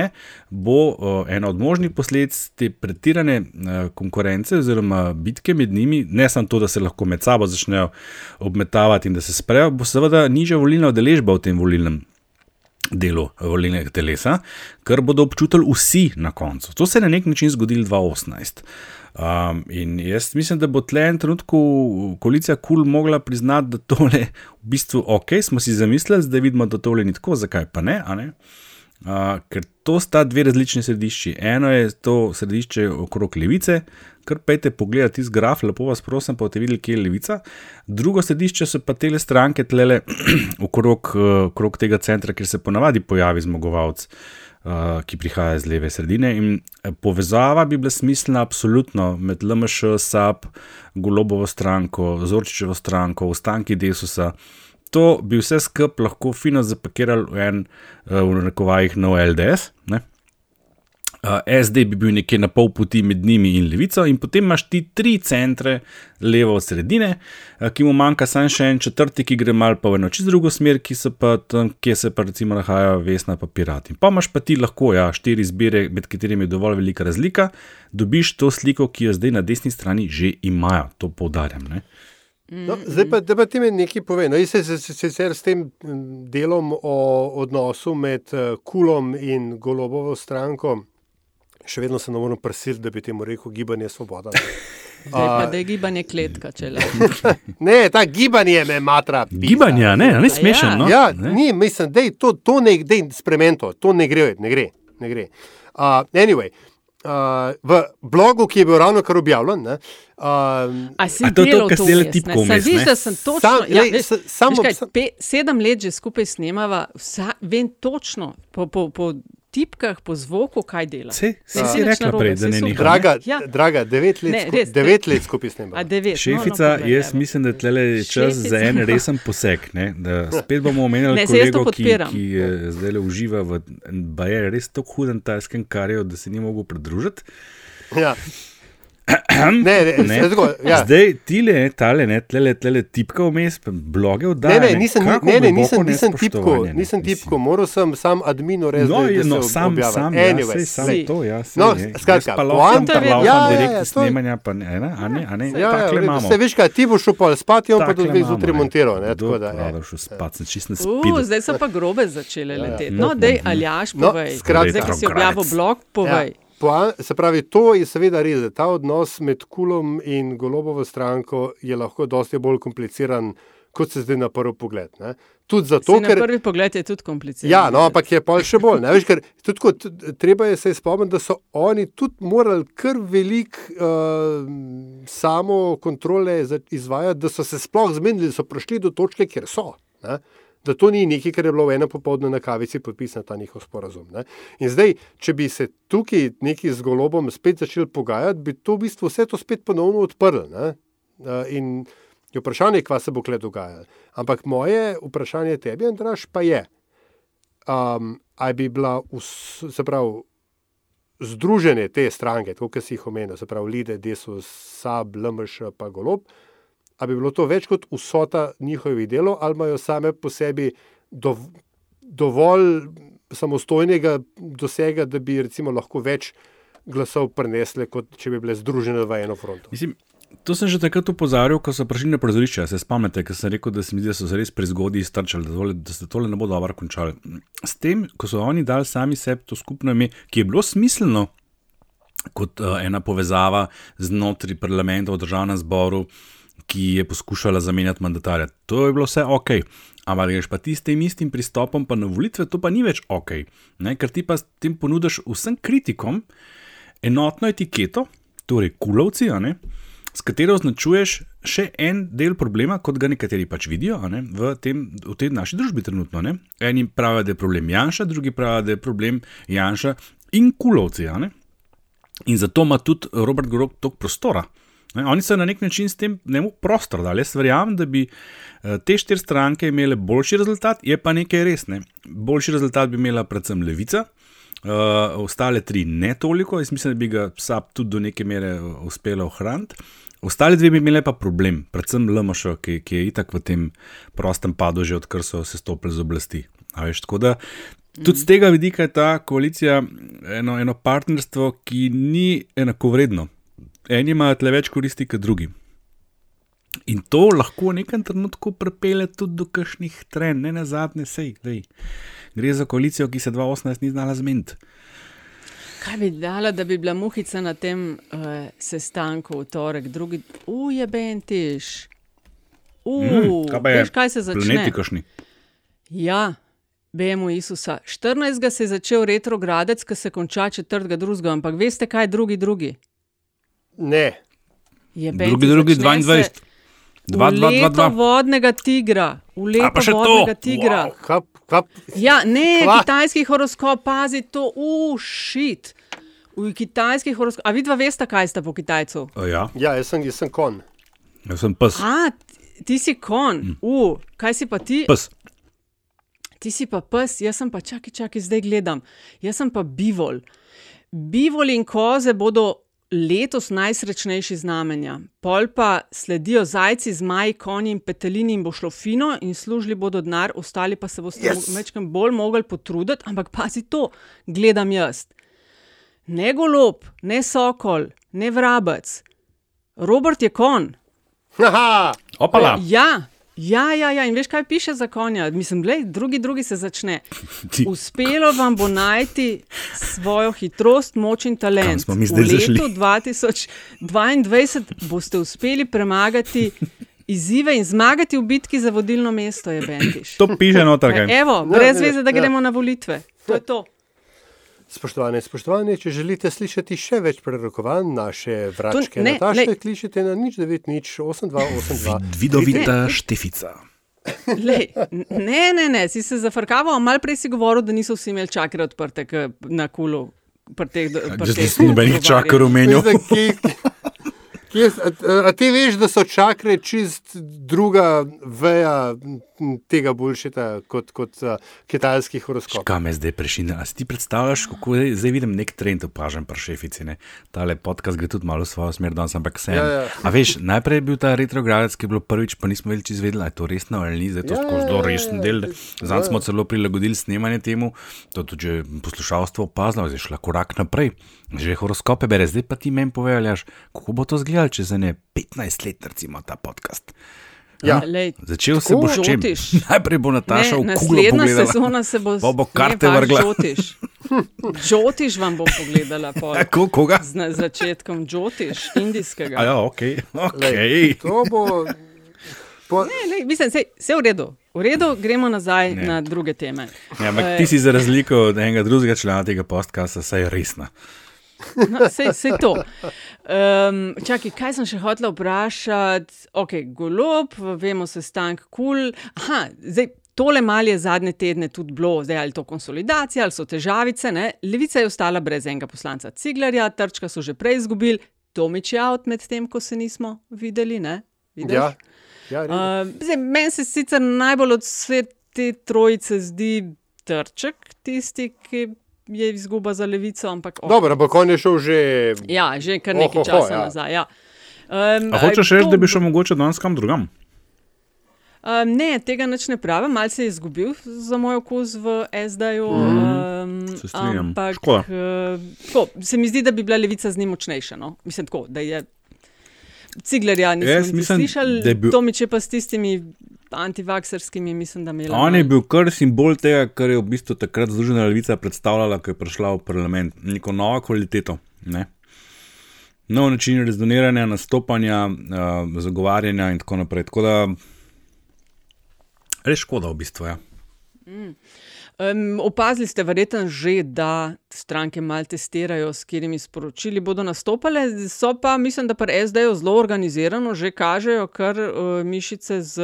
bo uh, ena od možnih posledic te pretirane uh, konkurence oziroma bitke med njimi, ne samo to, da se lahko med sabo začnejo obmetavati in da se sprejo, bo seveda nižja volilna udeležba v tem volilnem delu volilnega telesa, kar bodo občutili vsi na koncu. To se je na nek način zgodilo 2018. Um, in jaz mislim, da bo tle en trenutek koalicija KUL cool mogla priznati, da tole v bistvu ok, smo si zamislili, zdaj vidimo, da tole ni tako, zakaj pa ne. ne? Uh, ker to sta dve različni središči. Eno je to središče okrog levice, kar pejte pogledati iz graf, lepo vas prosim, pa boste videli, kje je levica. Drugo središče so pa te stranke tlele okrog, uh, okrog tega centra, kjer se ponavadi pojavi zmagovalec, uh, ki prihaja iz leve sredine. In povezava bi bila smiselna absolutno med LMŠ, SAP, Golobovo stranko, Zorčičevo stranko, ostanki Desusa. To bi vse skupaj lahko fino zapakirali v en, v rekovajih, no LDS. Ne? Uh, SD bi bil nekje na pol poti med njimi in levico, in potem imaš ti tri centre, levo od sredine, uh, ki mu manjka samo še en četrti, ki gre mal pa v eno čisto drugo smer, ki se pa tam, kjer se pa recimo nahajajo vesna pa pirati. Pa imaš pa ti lahko, ja, štiri zbire, med katerimi je dovolj velika razlika, dobiš to sliko, ki jo zdaj na desni strani že imajo, to poudarjam. Ne? No, zdaj pa, pa ti mi nekaj pove. No, jaz se sicer s tem delom o odnosu med Kulom in Golobovo stranko še vedno se ne morem prisiliti, da bi temu rekel gibanje svoboda. Zdaj pa da je gibanje kletka, če le. ne, ta gibanje me matra. Gibanje, ne, ne smešen. No? Ja, ne. ni, mislim, da je to, to ne, da je spremento, to ne gre, ne gre. Ne gre. Uh, anyway. Uh, v blogu, ki je bil ravno kar objavljen. Ne, uh, A si to, to, kar ste le tipko umeli? Veš, da sem točno. Sam, ja, veš, sam, veš kaj, pe, sedem let že skupaj snemava, vsa, vem točno po, po, po tipkah, po zvoku, kaj dela. Se, se, si rekla prej, da ne nekaj. Draga, ja. draga, devet let, ne, res, devet let skupaj snemamo. Šefica, no, no, jaz mislim, da tle je čas Šefica. za en resen poseg. Ne? Da spet bomo omenjali kolego, ki, ki je zdaj uživa v Bajer, res tako hudem tajskem karju, da se ni mogel pridružiti. Ja. Ne, ne, ne. Tako, ja. Zdaj ti le, tale, ne, tlele, tlele, tipka vmes, bloge oddajajo. Ne, ne, nisem, ne, ne, nisem, nisem tipko, nisem tipko, moral sem sam admino reči. No, je, no, sam, sam, anyway, ja, sam to, ja, sej, no, skratka, poanta je, ja, ja, ja, snemanja, pa ne, ne, a ne, a ne, ja, takle ja, imamo. Se veš kaj, ti boš upal spati, on pa do dveh zjutraj montiral, ne, tako da. Ja, šel spat, sem čist na spidu. Uh, zdaj so pa grobe začele leteti. No, dej, Aljaš, povej. Zdaj, ki si objavil blog, povej. Se pravi, to je seveda res, da ta odnos med Kulom in Golobovo stranko je lahko dosti bolj kompliciran, kot se zdaj na prvi pogled. Ne? Tudi zato, ker. Na prvi pogled je tudi kompliciran. Ja, no, ampak je pa še bolj. Veš, ker, tudi, kot, treba je se spomniti, da so oni tudi morali kar velik uh, samo kontrole izvajati, da so se sploh zmenili, da so prišli do točke, kjer so. Ne? Da to ni nekaj, kar je bilo eno popoldne na kavici podpisan ta njihov sporazum. Ne? In zdaj, če bi se tukaj neki z golobom spet začeli pogajati, bi to v bistvu vse to spet ponovno odprli. Ne? In je vprašanje, kva se bo kle dogajalo. Ampak moje vprašanje tebi, Andraš, pa je, um, ali bi bila, se pravi, združenje te stranke, kot si jih omenil, se pravi, Lide, Desus, Sab, LMŠ, pa Golob, ali bi bilo to več kot vsota njihovih delov, ali imajo same po sebi dov, dovolj samostojnega dosega, da bi recimo lahko več glasov prenesle, kot če bi bile združene v eno fronto. Mislim, to sem že takrat upozoril, ko so prišli na prizorišče. Se spomnite, ker sem rekel, da se mi zdi, da so se res prezgodaj iztrčali, da, tole, da se tole ne bo dobro končali. S tem, ko so oni dali sami sebi to skupno ime, ki je bilo smiselno kot uh, ena povezava znotraj parlamenta v državnem zboru, ki je poskušala zamenjati mandatarja. To je bilo vse ok. Ampak, greš pa ti s tem istim pristopom, pa na volitve, to pa ni več ok. Ne? Ker ti pa s tem ponudiš vsem kritikom enotno etiketo, torej kulovci, s katero označuješ še en del problema, kot ga nekateri pač vidijo ne? v, tem, v tej naši družbi trenutno. Ne? Eni pravijo, da je problem Janša, drugi pravijo, da je problem Janša in kulovci. In zato ima tudi Robert Grob toliko prostora. Ne, oni so na nek način s tem njemu prostor dali. Jaz verjamem, da bi uh, te štiri stranke imele boljši rezultat, je pa nekaj resne. Boljši rezultat bi imela predvsem levica, uh, ostale tri ne toliko, jaz mislim, da bi ga SAP tudi do neke mere uspela ohraniti. Ostale dve bi imele pa problem, predvsem LMŠ, ki, ki je itak v tem prostem padu, že odkar so se stopili z oblasti. Veš, tako da tudi z tega vidika je ta koalicija eno, eno partnerstvo, ki ni enakovredno. Eni imajo tle več koristi kot drugi. In to lahko v nekem trenutku pripelje tudi do kakšnih trenj, ne na zadnje sej. Dej. Gre za koalicijo, ki se 2018 ni znala zmeniti. Kaj bi dala, da bi bila muhica na tem uh, sestanku v torek, drugi, uje, bentiš. Mm, kaj kaj se začne? Planeti kašni. Ja, bejemo Isusa. 14. se je začel retrogradec, ki se konča 4. drugega, ampak veste, kaj je drugi drugi? Ne. Je Drugi, drugi, 22. 2, 2, 2, 2. vodnega tigra, v leto še to? vodnega tigra. Wow, kap, kap, Ja, ne, Kva? kitajski horoskop, pazi to, ušit. V kitajskih horoskopih, a vidva veste, kaj sta po Kitajcu? O, ja, ja, jaz sem, jaz sem kon. jaz sem pes. A, ti- si kon, uh, kaj si pa ti? Pes. Ti si pa pes, jaz sem pa čakaj, čakaj, zdaj gledam. Jaz sem pa bivol. Bivol in koze bodo letos najsrečnejši znamenja. Pol pa sledijo zajci, zmaji, konji in petelini in bo šlo fino in služili bodo denar, ostali pa se boste Yes! mečkam bolj mogli potruditi, ampak pazi to, gledam jaz. Ne golob, ne sokol, ne vrabec. Robert je kon. Haha, Opala. Ja, ja, ja, ja. In veš, kaj piše za konja? Mislim, glej, drugi, drugi se začne. Uspelo vam bo najti svojo hitrost, moč in talent. smo mi zdaj v zašli? letu 2022 boste uspeli premagati izzive in zmagati v bitki za vodilno mesto, je Bentiš. To piše noter. Evo, Ne, brez ne, veze, da ja. gremo na volitve. To je to. Spoštovane, spoštovane, če želite slišati še več prerokovanj naše vračke, ne, Nataše, lej. kličite na nič 9 nič 8282. Vidovita štefica. Lej, ne, ne, ne, si se zafrkaval, malo prej si govoril, da niso vsi imeli čakre odprte k- na kulu. Jaz teh nisem nobenih čakar omenil. Kje, a, a ti veš, da so čakre čist druga veja tega bulšita kot, kot uh, kitajski horoskop? Kaj me zdaj prešine? A si ti predstavljaš, kako je, zdaj vidim nek trend opažen pri šefici? Ne? Tale podcast gre tudi malo v svojo smer danes, ampak vse. Ja, ja. A veš, najprej je bil ta retrogradec, ki je bilo prvič, pa nismo več izvedeli, ali je to resno ali ni, zdaj je to Ja, ja, zelo ja, resen ja, del. ja. Zdaj smo celo prilagodili snemanje temu, to tudi poslušalstvo opazilo, zdaj šla korak naprej. Že horoskope bere, zdaj pa ti meni povedal, kako bo to izgledalo čez ene 15 let, recimo ta podcast. Ja. Lej, Začel se bo s čim? žotiš. Najprej bo Nataša Ne, v kuglo naslednja pogledala. sezona se bo bo ne, karte vaš vrgla. Žotiš. Žotiš vam bom pogledala. pol. Ko, koga? Z na začetkom Džotiš, indijskega. A ja, ok. okay. Lej, to bo. Po, Ne, lej, mislim, vse je v redu. V redu, gremo nazaj Ne. ne. na druge teme. Ja, ampak Eh, ti si za razliko od enega drugega člana tega podcasta, saj resna. No, sej, sej to. Um, čakaj, kaj sem še hotel vprašati? Ok, golob, vemo, sestank kul. Cool. Aha, zdaj. Tole malo je zadnje tedne tudi bilo, zdaj ali to konsolidacija ali so težavice. Ne? Levica je ostala brez enega poslanca Ciglarja, Trčka so že prej izgubili, Tomič je out med tem, ko se nismo videli. Ja, ja. Uh, zdaj, meni se sicer najbolj od vse te trojice zdi trček, tisti, ki je izguba za levico. Ampak, okay. Dobro, ampak on je šel že. Ja, že kar nekaj Ohoho, časa ja. nazaj. Ja. Um, A hočeš reči, da bi šel mogoče danes kam drugam? Um, ne, tega neč ne pravim, malce je izgubil za moj okus v SD-ju. Um, Se strinjam. ampak Škoda. uh, tako, se mi zdi, da bi bila levica z njim močnejša. No? Mislim, tako, da je Ciglerja nisem niti mislim, slišal, da je bil- Tomiče pa s tistimi antivakserskimi, mislim, da imela. On je bil kar simbol tega, kar je v bistvu takrat Združena levica predstavljala, ko je prišla v parlament. Neko novo kvaliteto. Ne? Nov način rezoniranja, nastopanja, uh, zagovarjanja in tako naprej. Tako da, res škoda v bistvu. Ja. Um, opazili ste verjetno že, da stranke malo testirajo, s katerimi sporočili bodo nastopale. So pa, mislim, da pri SD-ju zelo organizirano, že kažejo kar uh, mišice z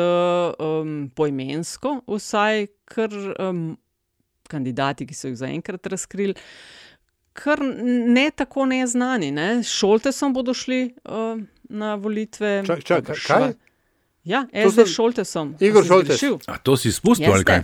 um, poimensko, vsaj kar um, kandidati, ki so jih zaenkrat razkrili. Kar ne tako neznani. Ne? S Šoltesom bodo šli uh, na volitve. Čak- čak- kaj? Ja, To SD sem- Igor sem Šoltes. zgrešil? A to si spustil ali kaj?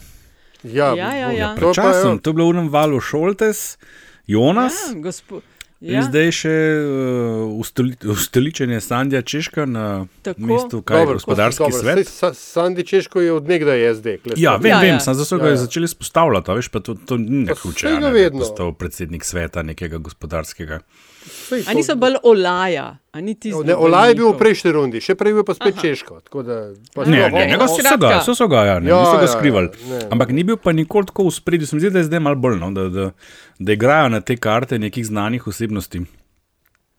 Ja, Ja, ja, ja. Prečasem, je- to je bilo v enem valu Šoltes, Jonas. Ja, gospo, In ja. zdaj še uh, ustoli, ustoličenje Sandija Češka na Tako. mestu, kaj je Dobro, gospodarski dobro, svet. Sa- Sandi Češko je odnegdaj SD. Ja, vem, Ja, vem, ja. sem zato ga Ja, ja. začeli spostavljati, a veš, pa to, to ni Pa nehuče, saj a ga ne, da je postal predsednik sveta nekega gospodarskega. Saj A to- niso bolj olaja, a tisti. Ne, Olaj je bil v prejšnji rundi, še prej je bil pa spet Aha. Češko. tako Da, pa Ne, ne, o- so, ga, so, so ga, ja, ne, Ja, niso ga ja, skrivali. ja, ne. Ampak ni bil pa nikoli tako v spredju, se mi zdi, da je zdaj malo bolj, no, da, da, da igrajo na te karte nekih znanih osebnosti.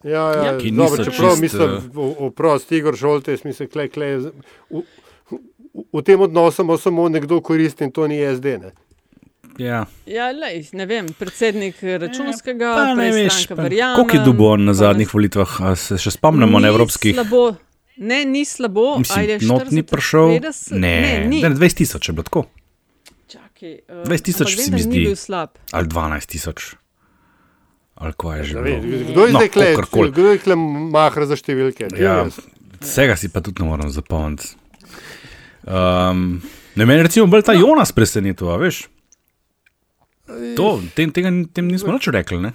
Ja, ja, Ja. Ki dobro, niso čeprav čist, mislim, eh, v- oprost, Igor Šoltes, mislim, klej, klej, v, v, v tem odnosu samo nekdo koristi in to ni SD. Ne? Ja. Ja, lej, ne vem, predsednik računskega, Pa ne prej veš, stranka pa verjamem. koliko je on na zadnjih volitvah, a se še spomnimo na evropskih. Slabo. Ne, ni slabo. Mislim, ajde, not ni 40, prišel. 50, Ne, ne, ni. ne 20 tisoč je bilo tako. Čakaj, uh, 20 tisoč se da mi zdi. Ali 12 tisoč. Ali kaj je že Ne bilo. Kdo je No, zdaj klej, kakorkoli. kdo je klej mahra za številke? Ja, vsega si pa tudi ne moram zapomniti. Um, ne, meni recimo bolj ta Jonas presenetil, veš. To, tem, tega, tem nismo nič rekli. Ne?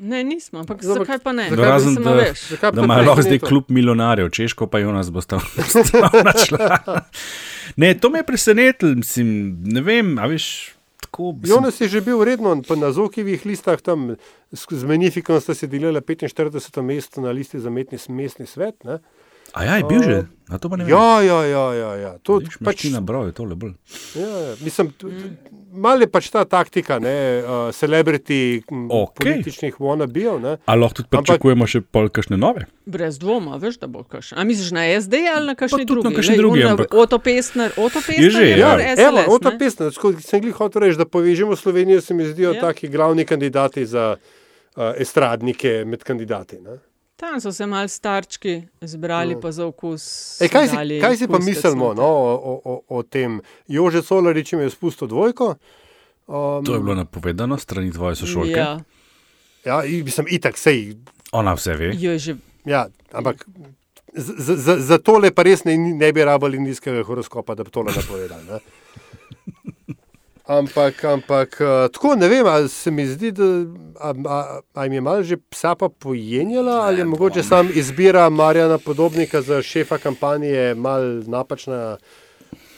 Ne, nismo, ampak Ampak zakaj pa ne? zakaj Razen, da, veš. Zakaj da pa imajo lahko zdaj klub milijonarjev, Češko pa Jonas bo stal stalna člana. Ne, to me je presenetilo, mislim, ne vem, a veš. Tako, mislim, Jonas je že bil redno pa na Zokivih listah, tam z Magnificom sta se delila 45. mesto na listi za metni mestni svet. Ne? A ja, je bil že, a to pa ne vem. Ja, ja, ja, ja, ja. To, Vidiš, pač, Martina Bravo je tole bolj. ja, ja. Mislim, malo je pač ta taktika, ne, uh, celebrity, Okej. političnih wannabejev. ne. A lahko tudi Ampak- pričakujemo še pol kakšne nove? Brez dvoma, veš, da bo kakšen. A misliš na SD ali na kakšni tudi na drugi, ona ampak- Oto Pestner, Oto Pestner Je že, ja. Evo, SLS, Ota ne? Pesna, tako sem jih hotel reči, da povežemo Slovenijo, se mi zdijo Ja. taki glavni kandidati za uh, estradnike med kandidati. Ne? Tam so se mal starčki zbrali, pa za okus. Ej, kaj, si, kaj si pa mislimo no, o, o, o tem? Jože Solarič je spustil dvojko. Um, To je bilo napovedano strani tvoje sošolke. Ja, Ja, in mislim, itak sej. Ona vse ve. jo že. Ja, ampak z- z- za, za tole pa res ne, ne bi rabili indijskega horoskopa, da bi tole napovedali. Ne? Ampak, ampak uh, tako ne vem, ali se mi zdi, da a, a, a jim je malo že psa pa pojenjala, ali je mogoče sam izbira Marjana Podobnika za šefa kampanje mal napačna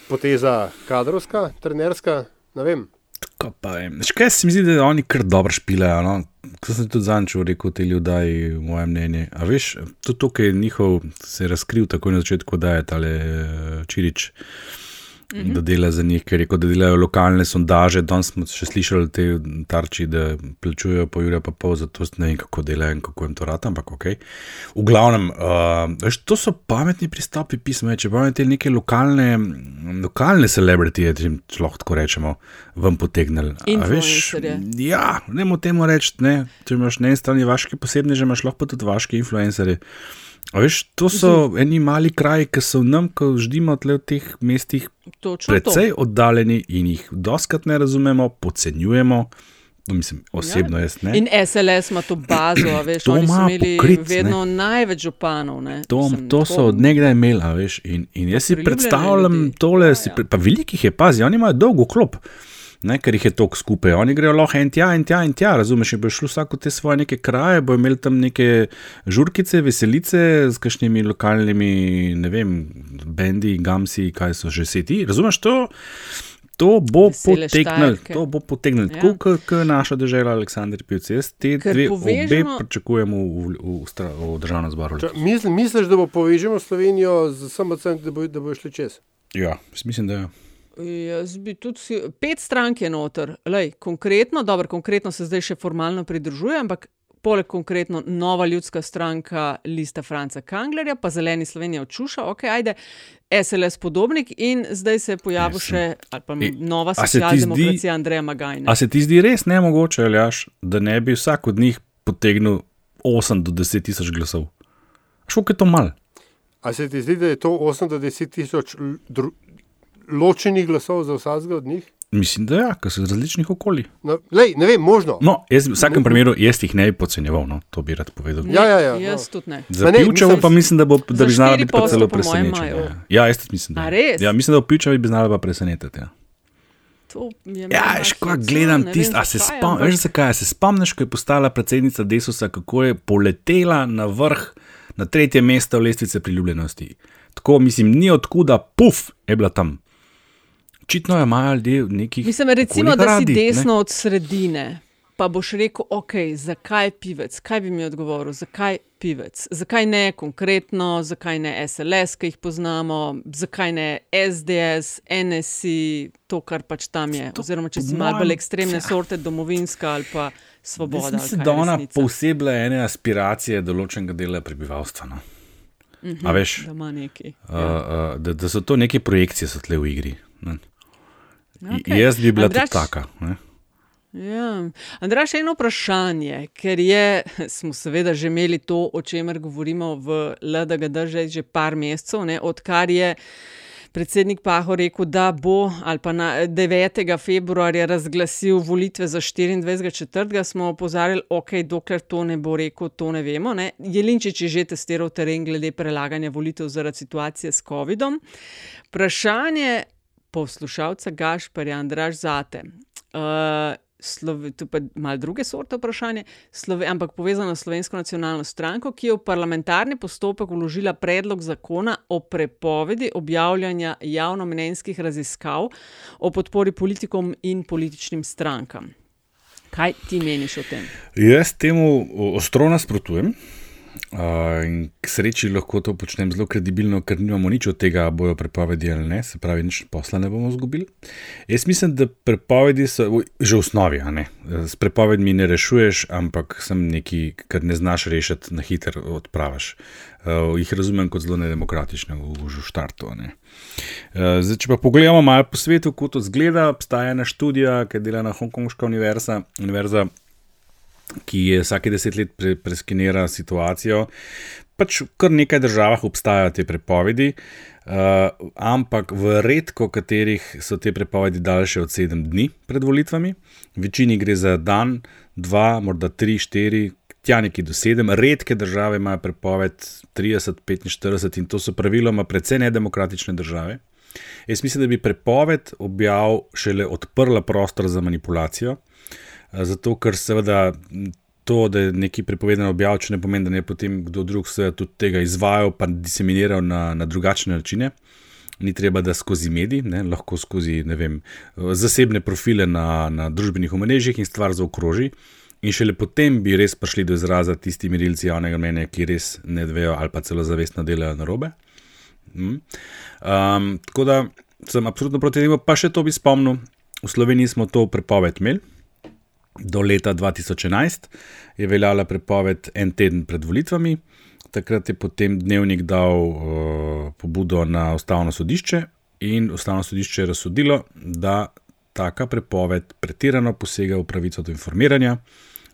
poteza kadrovska, trenerska, ne vem. Tako pa vem. Veš, Kaj se mi zdi, da oni kar dobro špilajo. No? Ko sem tudi zančil, rekel te ljudje, moje mnenje. A veš, tudi tukaj je njihov, se je razkril takoj na začetku, da je tale eh, Čirič. Mm -hmm. Da dela za njih, ker je rekel, da delajo lokalne sondaže. Danes smo še slišali te tarči, da plačujejo po Jurja pa pol, zato ne vem, kako delajo in kako jim to rata, ampak ok. V glavnem, uh, veš, to so pametni pristopi pisma, če pa imate neke lokalne, lokalne celebrity, če jim lahko tako rečemo, vam potegnili. Veš. Ja, ne moremo temu reči, ne. Če imaš na eni strani vaške posebne, že imaš lahko tudi vaške influencerje. A veš, to so eni mali kraji, ki so nam, ko živimo v teh mestih, Točno precej to. oddaljeni in jih doskrat ne razumemo, podcenjujemo. No, mislim, osebno jaz ne. In SLS ima to bazo, veš, To ima imeli poklic, ne. vedno največ županov. Ne? To, Mislim, to so od nekdaj imeli, veš. In, in jaz si predstavljam ljudi. tole, Ja, si ja. pa velikih je, pazi, oni imajo dolgo klop. Ne, ker jih je toliko skupaj. Oni grejo lahko en tja, en tja, en tja, razumeš, in bo šlo vsako te svoje neke kraje, bo imeli tam neke žurkice, veselice z kakšnimi lokalnimi, ne vem, bendi, gamsi, kaj so že seti. Razumeš to? To bo potegnilo, to bo potegnilo, Ja. tako kot naša država, Aleksandr Pivc. Jaz te Ker dve povežemo- obe pričakujemo v, v, v, v državnem zboru. Če, misl, misliš, da bo povežemo Slovenijo z SMC, da bo, da bo šli čez? Ja, mislim, da je. Jaz bi tudi pet strank je noter, Lej, konkretno, dobro, konkretno se zdaj še formalno pridružuje, ampak poleg konkretno Nova ljudska stranka, lista Franca Kanglerja, pa Zeleni Slovenija odčuša, ok, ajde, SLS podobnik in zdaj se je pojavil še ali pa E, nova socialdemokracija Andreja Magajna. A se ti zdi res nemogoče, Aljaš, da ne bi vsak od njih potegnil 8 do 10 tisoč glasov? Šok je to mal. A se ti zdi, da je to 8 do 10 tisoč ločenih glasov za vsakega od njih? Mislim, da ja, ker so iz različnih okolij. No, lej, ne vem, možno. No, jaz v vsakem primeru jaz jih ne bi podcenjeval, no, to bi rad povedal. Ja, ja, ja, Jaz no. tudi ne. Za Pivčevo pa mislim, da, bo, da bi znala biti celo presenečena. Ja, ja jaz tudi mislim, da. Ja, mislim, da v Pivčevi bi znala pa presenetiti. Ja. To je Ja, meni veš, ko gledam tisto, a se spomniš, veš zakaj, se spomniš, ko je postala predsednica Desusa, kako je poletela na vrh, na tretje mesto lestvice priljubljenosti. Tako, mislim, ni odkuda, puf, je bila tam. Očitno imajo ljudje v nekih. Mislim, recimo, da si radi, ne. desno od sredine, pa boš rekel, ok, zakaj pivec? Kaj bi mi odgovoril, zakaj pivec? Zakaj ne konkretno, zakaj ne SLS, ki jih poznamo, zakaj ne SDS, NSI, to, kar pač tam je. Oziroma, če si malo bolj ekstremne sorte, domovinska ali pa svoboda. Mislim, da ona posebej ene aspiracije določenega dela prebivalstva. No. Mhm, A veš? Da nekaj. Uh, uh, da, da so to neke projekcije, so tle v igri. Ne. Okay. Jaz bi bila Andraž- taka. Ne. Ja. Andrej, še eno vprašanje, ker je, smo seveda že imeli to, o čemer govorimo v LDGD že, že par mesecev, ne, odkar je predsednik Pahor rekel, da bo ali pa na 9. februarja razglasil volitve za 24. četrtega, smo opozarjali, ok, dokler to ne bo rekel, to ne vemo. Ne. Jelinčič je že testiral teren glede prelaganja volitev zaradi situacije s COVID-om. Vprašanje poslušalca Gašparja Andraž zate. Uh, Slove, tu pa malo druge sorte vprašanje, Slove, ampak povezano s Slovensko nacionalno stranko, ki je v parlamentarni postopek vložila predlog zakona o prepovedi objavljanja javnomnenjskih raziskav o podpori politikom in političnim strankam. Kaj ti meniš o tem? Jaz temu ostro nasprotujem. Uh, in k sreči lahko to počnem zelo kredibilno, ker nimamo nič od tega, bojo prepovedi ali ne, se pravi, nič posla ne bomo izgubili. Jaz mislim, da prepovedi so že v osnovi, a ne. S prepovedmi ne rešuješ, ampak sem nekaj, kar ne znaš rešiti, na hitro odpraviš. Uh, jih razumem kot zelo nedemokratične v, v štartu. ne. Uh, zdaj, če pa pogledamo malo po svetu, kako to zgleda, obstaja ena študija, ki je delana na Hongkonška univerza, univerza ki je vsake deset let pre, preskenira situacijo. Pač v kar nekaj državah obstajajo te prepovedi, uh, ampak v redko katerih so te prepovedi daljše od sedem dni pred volitvami. V večini gre za dan, dva, morda tri, štiri. Tja neki do sedem, redke države imajo prepoved 30, 45 in to so praviloma precej nedemokratične države. Jaz mislim, da bi prepoved objav šele odprla prostor za manipulacijo, zato ker seveda to, da je nekaj prepovedano objaviti, ne pomeni, da ne potem kdo drug se tudi tega izvajal, pa diseminiral na, na drugačne načine. Ni treba, da skozi mediji, ne, lahko skozi vem, eh, zasebne profile na, na družbenih omrežjih in stvar zaokroži. In šele potem bi res prišli do izraza tisti merilci javnega mnenja, ki res ne vejo ali pa celo zavestno delajo narobe. Mm. Um, tako da sem absolutno proti temu, pa še to bi spomnil. V Sloveniji smo to prepoved imeli. Do leta 2011 je veljala prepoved en teden pred volitvami, takrat je potem dnevnik dal uh, pobudo na ustavno sodišče in ustavno sodišče je razsodilo, da taka prepoved pretirano posega v pravico do informiranja,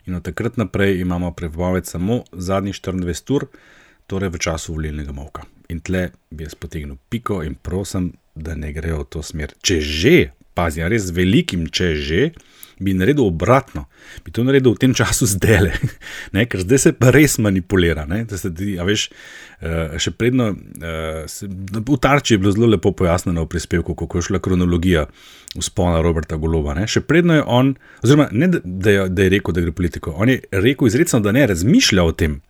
in od takrat naprej imamo prepoved samo zadnjih 24 ur, torej v času volilnega molka. In tle bi jaz potegnil piko in prosim, da ne grejo v to smer. Če že pazi, res velikim, če že, bi naredil obratno, bi to naredil v tem času zdaj, ker zdaj se pa res manipulira. ne, se a veš, eh, še predno, eh, se- v Tarči je bilo zelo lepo pojasnjeno v prispevku, kako je šla kronologija vzpona Roberta Goloba. Ne. Še predno je on, oziroma ne da, je, da je rekel, da gre politiko, on je rekel izrecno, da ne razmišlja o tem,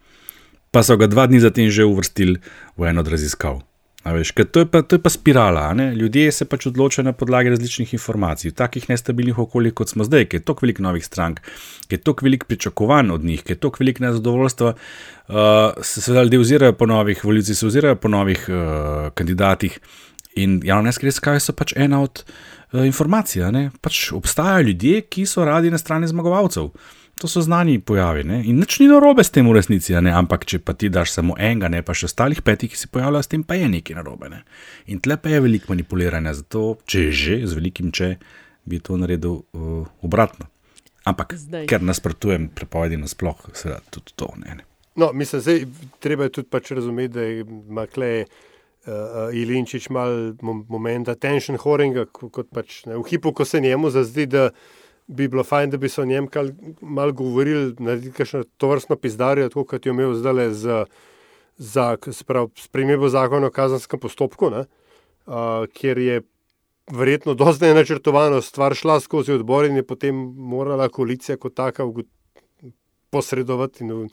pa so ga dva dni zatem že uvrstili v eno od raziskav. A Veš, to, je pa, to je pa spirala. Ne? Ljudje se pač odločajo na podlagi različnih informacij. V takih nestabilnih okoljih, kot smo zdaj, ker je toliko veliko novih strank, ker je toliko veliko pričakovanj od njih, ker je toliko veliko nezadovoljstva, uh, se seveda ljudje ozirajo po novih volivcih, se ozirajo po novih uh, kandidatih. In javne raziskave so pač ena od uh, informacij. Pač obstajajo ljudje, ki so radi na strani zmagovalcev. To so znani pojavi ne? in nič ni narobe s tem v resnici, a ne? ampak če pa ti daš samo enega, ne pa še ostalih petih, ki se pojavljajo, s tem pa je nekaj narobe. Ne? In tle pa je veliko manipuliranja, zato če že z velikim če bi to naredil uh, obratno. Ampak Zdaj. ker nasprotujem prepovedi nasploh, seveda tudi to ne. ne. No, mislim, zdaj, treba je tudi pač razumeti, da ima klej uh, Ilinčič mal mom- moment attention horinga, ko- kot pač ne, v hipu, ko se njemu zazdi, da bi bilo fajn, da bi se o njem malo govorili, narediti kakšno to vrstno pizdarjo, tako kot jo imel zdaj z, za spremembo zakona o kazenskem postopku, ne, uh, kjer je verjetno dozdaj načrtovano stvar šla skozi odbor in je potem morala koalicija kot taka posredovati in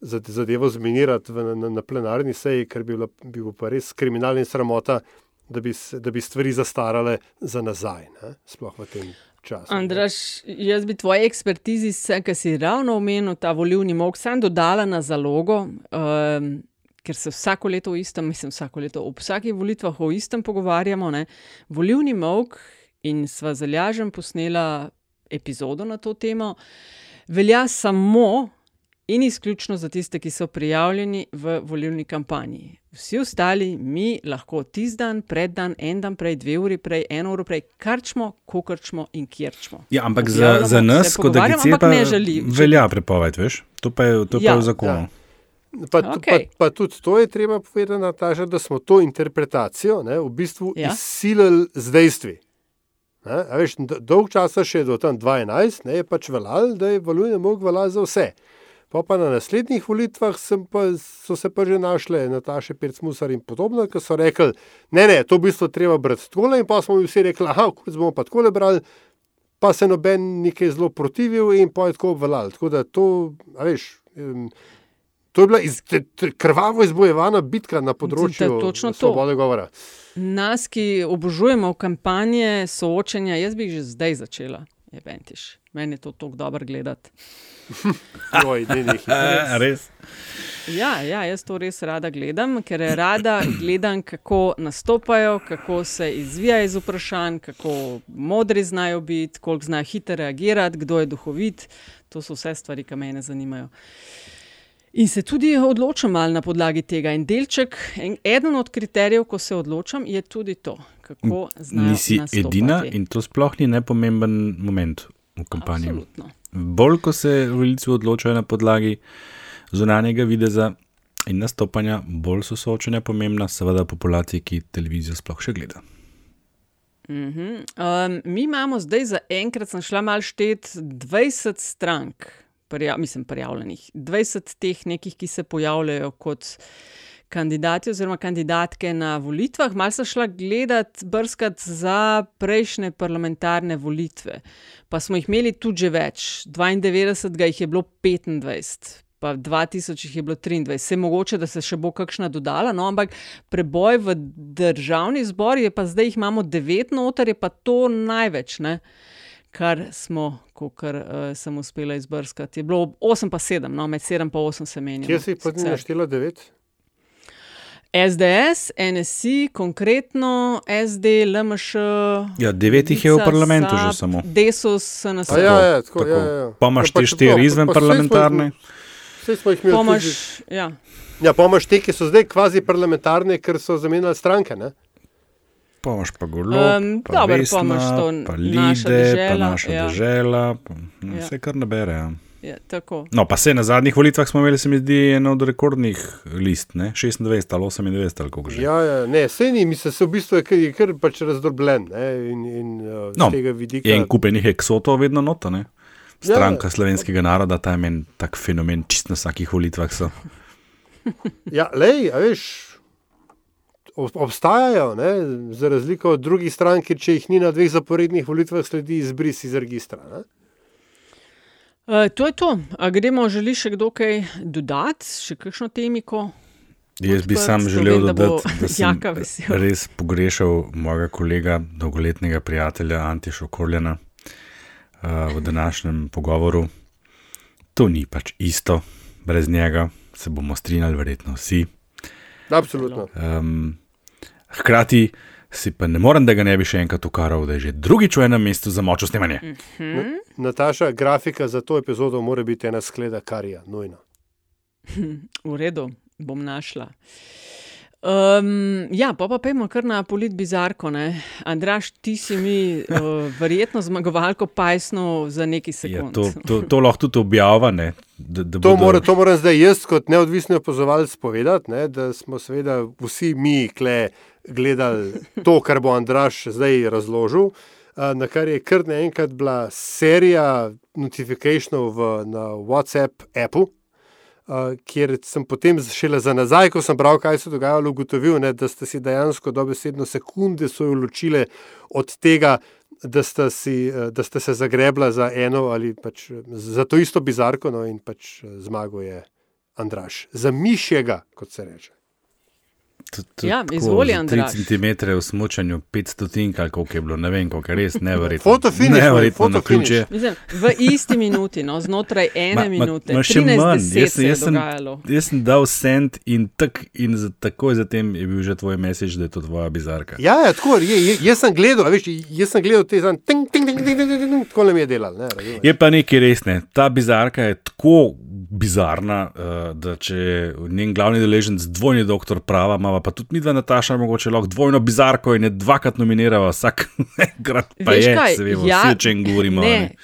zadevo zminirati na, na plenarni seji, ker bi bi bilo pa res kriminalna in sramota, da bi, se- da bi stvari zastarale za nazaj, ne? sploh v tem času. ne. Andraš, jaz bi tvoji ekspertizi, ki si ravno omenil ta volivni mok, sam dodala na zalogo, um, ker se vsako leto o istem, mislim, vsako leto ob vsakih volitvah o istem pogovarjamo. Ne? Volivni mok in sva z Aljažem posnela epizodo na to temo, velja samo in izključno za tiste, ki so prijavljeni v volilni kampanji. Vsi ostali, mi lahko tisti dan, pred dan, en dan prej, dve uri prej, eno uro prej, karčmo, kokrčmo in kjerčmo. Ja, ampak za, Objavljamo, za nas, se kot agencije, ampak pa ne želi. velja prepoved, veš? To pa je, to pa Ja. je v zakonu. Ja. Pa, okay. Pa, pa tudi to je treba povedati, Nataša, da smo to interpretacijo ne, v bistvu Ja. ja. izsilili z dejstvi. Ne, veš, dolg časa še do tam 2011 ne, je pač veljal, da je valujni mog veljal za vse. Pa, pa na naslednjih volitvah pa, so se pa že našle Nataše Pircmusar in podobno, ki so rekli, ne, ne, to v bistvu treba brati takole in pa smo mi vsi rekli, aha, kot bomo pa takole brali, pa se noben nekaj zelo protivil in pa je tako obveljal. Tako da to, a veš, em, to je bila iz, t, t, krvavo izbojevana bitka na področju točno to. svobode govora. Nas, ki obožujemo kampanje, soočenja, jaz bi jih že zdaj začela. Je ventiš. Meni je to tako dobro gledati. Joj, ne, ne, E, res. Ja, ja, jaz to res rada gledam, ker rada gledam, kako nastopajo, kako se izvijajo iz vprašanj, kako modri znajo biti, koliko znajo hitro reagirati, kdo je duhovit. To so vse stvari, ki me zanimajo. In se tudi odločam malo na podlagi tega. In delček, en, eden od kriterijev, ko se odločam, je tudi to, kako znajo. Nisi nastopati. edina in to sploh ni nepomemben moment v kampanji. Absolutno. Bolj, ko se volilci odločajo na podlagi zunanjega videza in nastopanja, bolj so soočenja pomembna, seveda populaciji, ki televizijo sploh še gleda. Mhm. Um, mi imamo zdaj za enkrat, sem šla malo štet, 20 strank, prija, mislim, prijavljenih, 20 teh nekih, ki se pojavljajo kot kandidati oziroma kandidatke na volitvah. Mal sem šla gledat, brskati za prejšnje parlamentarne volitve, pa smo jih imeli tudi že več. 92 jih je bilo 25. Pa 2000 jih je bilo 23, vse mogoče, da se še bo kakšna dodala, no, ampak preboj v državni zbor je pa zdaj jih imamo 9 noter, je pa to največ, ne, kar smo, kar uh, sem uspela izbrskati. Je bilo 8 pa 7, no, med 7 pa 8 se menijo. Kje si jih potem naštela devet? SDS, NSI, konkretno SD, LMŠ. Ja, devet jih je v parlamentu že SAB, samo. Desus, SNS. A ja, ja, tako, ja, ja. Pa imaš Ja, pa te če štiri izven pa parlamentarne. Saj smo jih imeli Pomaž, ja. Ja, pa imaš te, ki so zdaj kvazi parlamentarne, ker so zamenjali stranke. Ne? Pa imaš pa golo, dobro, pa imaš to pa naša lide, pa dežela, naša ja. država, pa, no, Ja. vse kar nabere. Ja. Ja, tako. No, pa se na zadnjih volitvah smo imeli, se mi zdi, eno od rekordnih list, ne? 26 ali 28 ali kako že. Ja, ja, ne, se ni, mislim, se v bistvu je kar, je kar pač razdrobljen. Ne, in, in, uh, No, z tega vidika. je en kupenih eksotov vedno nota, ne? Ja. Stranka slovenskega naroda, ta je meni tak fenomen, čist na vsakih volitvah so. Ja, lej, a veš, ob- obstajajo, ne, za razliko od drugih strank, ker če jih ni na dveh zaporednih volitvah, sledi izbris iz registra. Ne? Uh, to je to. A gremo, želi še kdo kaj dodati, še kakšno temiko? Jaz bi sam želel vem, da dodati, da sem res pogrešal mojega kolega, dolgoletnega prijatelja Antiša Korljana uh, v današnjem pogovoru. To ni pač isto, brez njega se bomo strinjali, verjetno vsi. Absolutno. Um, hkrati si pa ne morem, da ga ne bi še enkrat ukaral, da je že drugič v enem mestu za močno snemanje. Na, Nataša, grafika za to epizodo mora biti ena skleda karija, nujno. V redu, bom našla. Um, ja, pa pa pojmo kar na polit bizarko. Ne? Andraš, ti si mi uh, verjetno zmagovalko pajsno za neki Ja, sekund. to, to, to lahko tudi objavlja. ne, Da, da To, bodo- mora, to moram zdaj jaz, kot neodvisni opozovalec, povedati, ne, da smo seveda vsi mi kle gledali to, kar bo Andraš zdaj razložil. a, Na kar je kar naenkrat bila serija notifikationov v, na WhatsApp appu, a, kjer sem potem šele za nazaj, ko sem bral, kaj se je dogajalo, ugotovil, ne, da ste si dejansko dobesedno sekunde so jo ločile od tega, da ste, si, eh, da ste se zagrebla za eno ali pač eh, za to isto bizarko, no in pač eh, zmago je Andraš. Za mišjega, kot se reče. Ja, izvoli, za Andraž. 3 cm v smočanju, 500 tink ali koliko je bilo, ne vem, koliko je res neverjetno. Fotofiniš, moj, neverjetno na fotofiniš. ključe. Mislim, v isti minuti, no, znotraj ene minute, ma še 13 manj. Jaz, se jaz, sem, jaz sem dal send in, tak, in za, takoj zatem je bil že tvoj message, da je to tvoja bizarka. Ja, ja tako je. Jaz sem gledal, a veš, jaz sem gledal te zan, ting, ting, ting, ting, ting, ting, ting, tako nam je delal. Ne, razumeš? Je pa nekaj resne. Ta bizarka je tako bizarna, uh, da če je njen glavni deleženc dvojni doktor prava, ima pa tudi mi dva Nataša, mogoče lahko dvojno bizarko in je dvakrat nominirava, vsak enkrat pa Veš je, kaj, se vemo, ja, vsi, o čem govorimo. Ne. ne.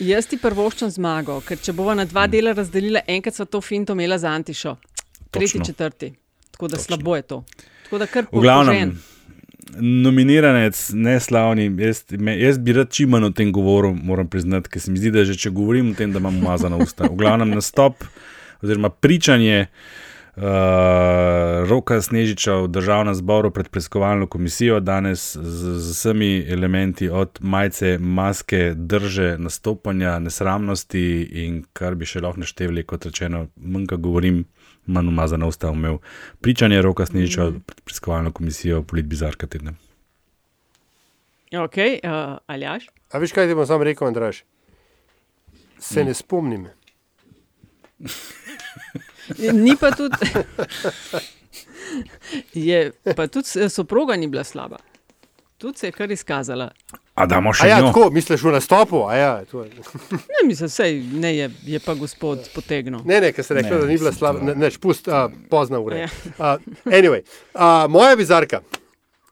Jaz ti prvoščam zmago, ker če bova na dva dela razdelila, enkrat sva to finto imela za Antišo, tretji, Točno. četrti. Tako da slabo je to. Tako da kar požen. Nominiranec, neslavni. Jaz, me, jaz bi rad čim manj o tem govoril, moram priznati, ker se mi zdi, da že če govorim o tem, da imam umazana usta. V glavnem nastop oziroma pričanje uh, Roka Snežiča v državnem zboru pred preiskovalno komisijo, danes z, z vsemi elementi, od majice, maske, drže, nastopanja, nesramnosti in kar bi še lahko naštevali, kot rečeno, manj, ko govorim. Manj umazana usta imel pričanje roka Snežiča pred preiskovalno komisijo Polit Bizarka tedna. Ok, uh, Aljaš. A veš, kaj ti bom sam rekel, Andraš? Se ne spomnim. Ni pa tudi. Je, pa tudi s- soproga ni bila slaba. Tudi se je kar izkazala. A damo A še ja, njo? tako, misliš v nastopu? A ja, to je. Ne, mislim, sej, ne je, je pa gospod potegnil. Ne, ne, ker se reče, Ne, da ni bila slaba, ne, neč, pust, uh, pozna ura. Ja. Uh, anyway, uh, moja bizarka.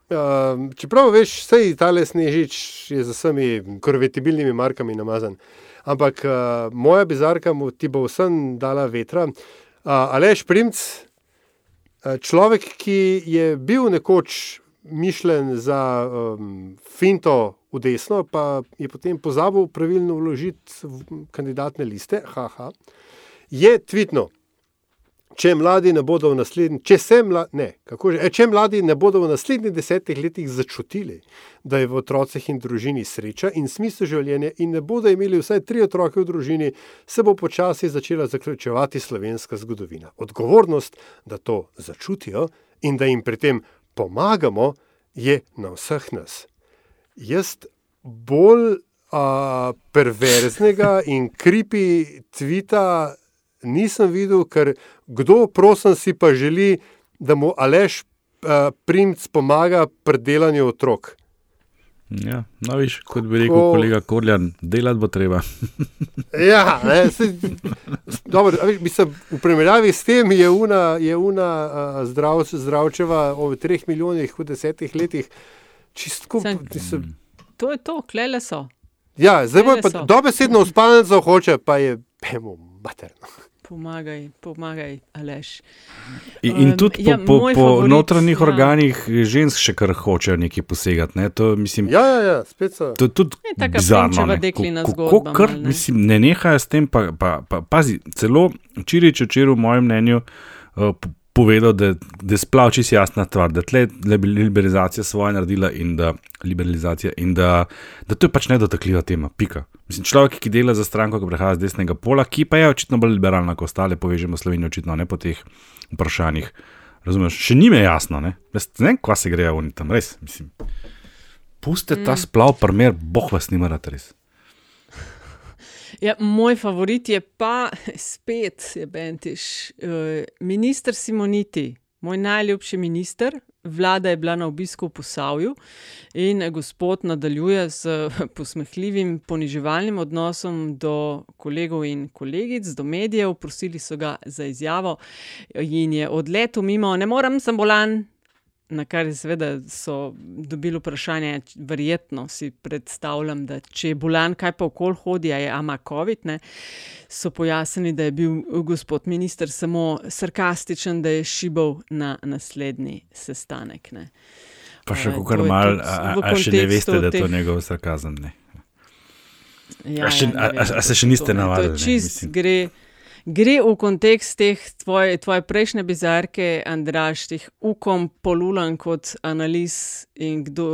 Uh, čeprav veš, sej tale snežič je z vsemi korvetibilnimi markami namazan. Ampak uh, moja bizarka mu ti bo vsem dala vetra. Uh, Aleš Primc, uh, človek, ki je bil nekoč mišljen za um, finto v desno, pa je potem pozabil pravilno vložiti kandidatne liste, haha, je tvitno. Če mladi ne bodo v naslednjih, če se mla, ne, kako že, če mladi ne bodo v naslednjih desetih letih začutili, da je v otrocih in družini sreča in smisel življenja, in ne bodo imeli vsaj tri otroke v družini, se bo počasi začela zaključevati slovenska zgodovina. Odgovornost, da to začutijo in da jim pri tem pomagamo, je na vseh nas. Jaz bolj uh, perverznega in kripi tvita nisem videl, ker kdo, prosim, si pa želi, da mu Aleš uh, Primc pomaga pri delanju otrok. Ja, no, viš, kot bi rekel Ko- kolega Korjan, delati bo treba. Ja, ne, se, dobro, a veš, mislim, v primerjavi s tem je una, je una uh, zdrav, zdravčeva o treh milijonih v desetih letih čistko. Sem- Mislim, To je to, klele so. ja, zdaj bo pa dobesedno v spalnico hoče, pa je pemo materno. Pomagaj, pomagaj, Aleš. In, in Um, tudi ja, po, po, po favorit, notranjih ja. organih žensk še kar hočejo nekaj posegati. Ne? To, mislim, Ja, ja, ja, spet so. To je tudi Je taka bizarno. Frenčeva ne. deklina Ko- ko- zgodba kar, ne. mislim, ne nehajo s tem, pa, pa, pa pazi, celo Čirič včeraj, v mojem mnenju, uh, po- povedal, da, da je splav čisto jasna stvar, da le liberalizacija svoje naredila in da, liberalizacija in da, da to je pač nedotakljiva tema. Pika. Mislim, človek, ki dela za stranko, ki prihaja z desnega pola, ki pa je očitno bolj liberalna kot ostale, povežemo Slovenijo, očitno ne po teh vprašanjih. Razumeš, še njime je jasno, ne, Jaz ne vem, kva se grejo oni tam, res. Mislim. Puste ta Mm. splav, primer, boh vas nima rad res. Ja, moj favorit je pa spet, je Bentiš, uh, minister Simoniti, moj najljubši minister. Vlada je bila na obisku v Posavju in gospod nadaljuje z posmehljivim, poniževalnim odnosom do kolegov in kolegic, do medijev. Prosili so ga za izjavo in je odletel mimo, ne morem, sem bolan. Na kar seveda so dobili vprašanje, verjetno si predstavljam, da če je bolan, kaj pa okol hodi, a je ama COVID, ne, so pojasnili, da je bil gospod minister samo sarkastičen, da je šibal na naslednji sestanek. Ne. Pa še kako kar to mal, a, a še ne veste, da je to teh- njegov sarkazem. Ne? Ja, A še- ja, ne a- vem, a- a kako se še to, niste ne. To navadili, ne, Čist mislim. gre, gre v kontekst teh tvoje, tvoje prejšnje bizarke, Andraš, teh ukom polulan kot analiz in kdo,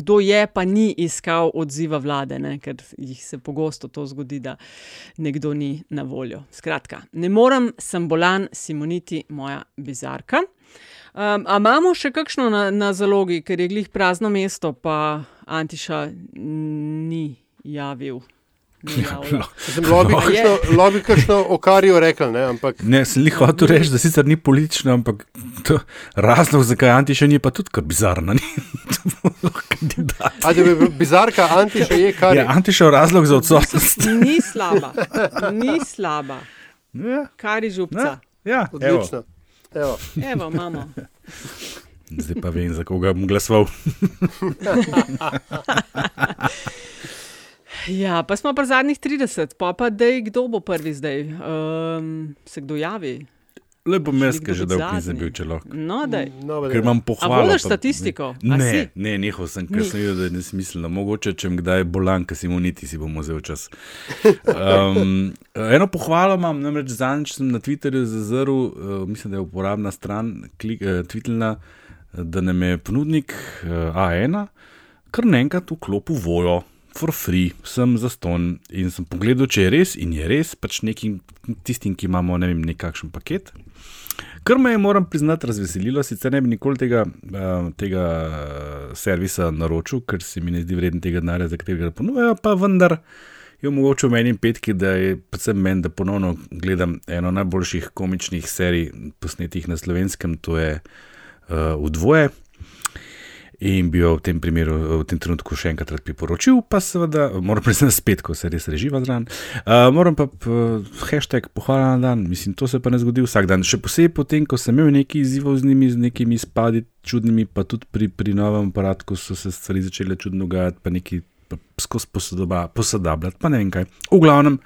kdo je, pa ni iskal odziva vlade, ne? ker jih se pogosto to zgodi, da nekdo ni na voljo. Skratka, ne morem, sem bolan, Simoniti, moja bizarka. Um, a imamo še kakšno na, na zalogi, ker je glih prazno mesto, pa Antiša ni javil. Ni javil. Mislim, Lobi A je? kakšno- okarijo rekel, ne, ampak Ne, sem jih hotel reči, da sicer ni politično, ampak to, razlog, zakaj Anti še ni, pa tudi kar bizarno. Ni? A, da bi bizarka, Antiša je kar je. Ja, Anti še razlog za odsotnost. Ni slaba, ni slaba. Ja. Kar je župca. Ja, Odlično. Evo. Evo, imamo. Zdaj pa vem, za koga bom glasoval. Ja, pa smo pa zadnjih 30, pa pa da je kdo bo prvi zdaj. Um, se kdo javi? Lepo kdo ki že dolgo nisem bil čelok. No, daj. No, Ker imam pohvalo. A vodiš pa- statistiko? Ne, si? ne, nehal sem, ker sem videl, da je nesmiselno. Mogoče, če mi kdaj bolan, ki si mu niti, si bom vzel čas. Um, eno pohvalo imam, namreč zadnjič sem na Twitterju zazrl, uh, mislim, da je uporabna stran, klik, uh, Twitterna, da nam je ponudnik uh, A1 kar naenkrat vklopil vojo. For free, sem za ston in sem pogledal, če je res in je res, pač nekim tistim, ki imamo ne vem, nekakšen paket. Kar me je, moram priznati, razveselilo, sicer ne bi nikoli tega, uh, tega eh, servisa naročil, ker se mi ne zdi vreden tega denarja, za katerega ga ponujajo, pa vendar je omogočil meni in petki, da je predvsem meni, da ponovno gledam eno najboljših komičnih serij, posnetih na slovenskem, to je uh, V dvoje. In bi jo v tem primeru, v tem trenutku še enkrat priporočil, pa seveda, moram priznati spet, ko se res reživa zraven. Uh, moram pa uh, hashtag pohvala na dan, mislim, to se pa ne zgodi vsak dan. Še posebej potem, ko sem imel nekaj izzivov z njimi, z nekimi spadi čudnimi, pa tudi pri, pri novem aparatu, so se stvari začele čudno dogajati, pa pa skozi posodabljati, pa ne vem kaj. V glavnem,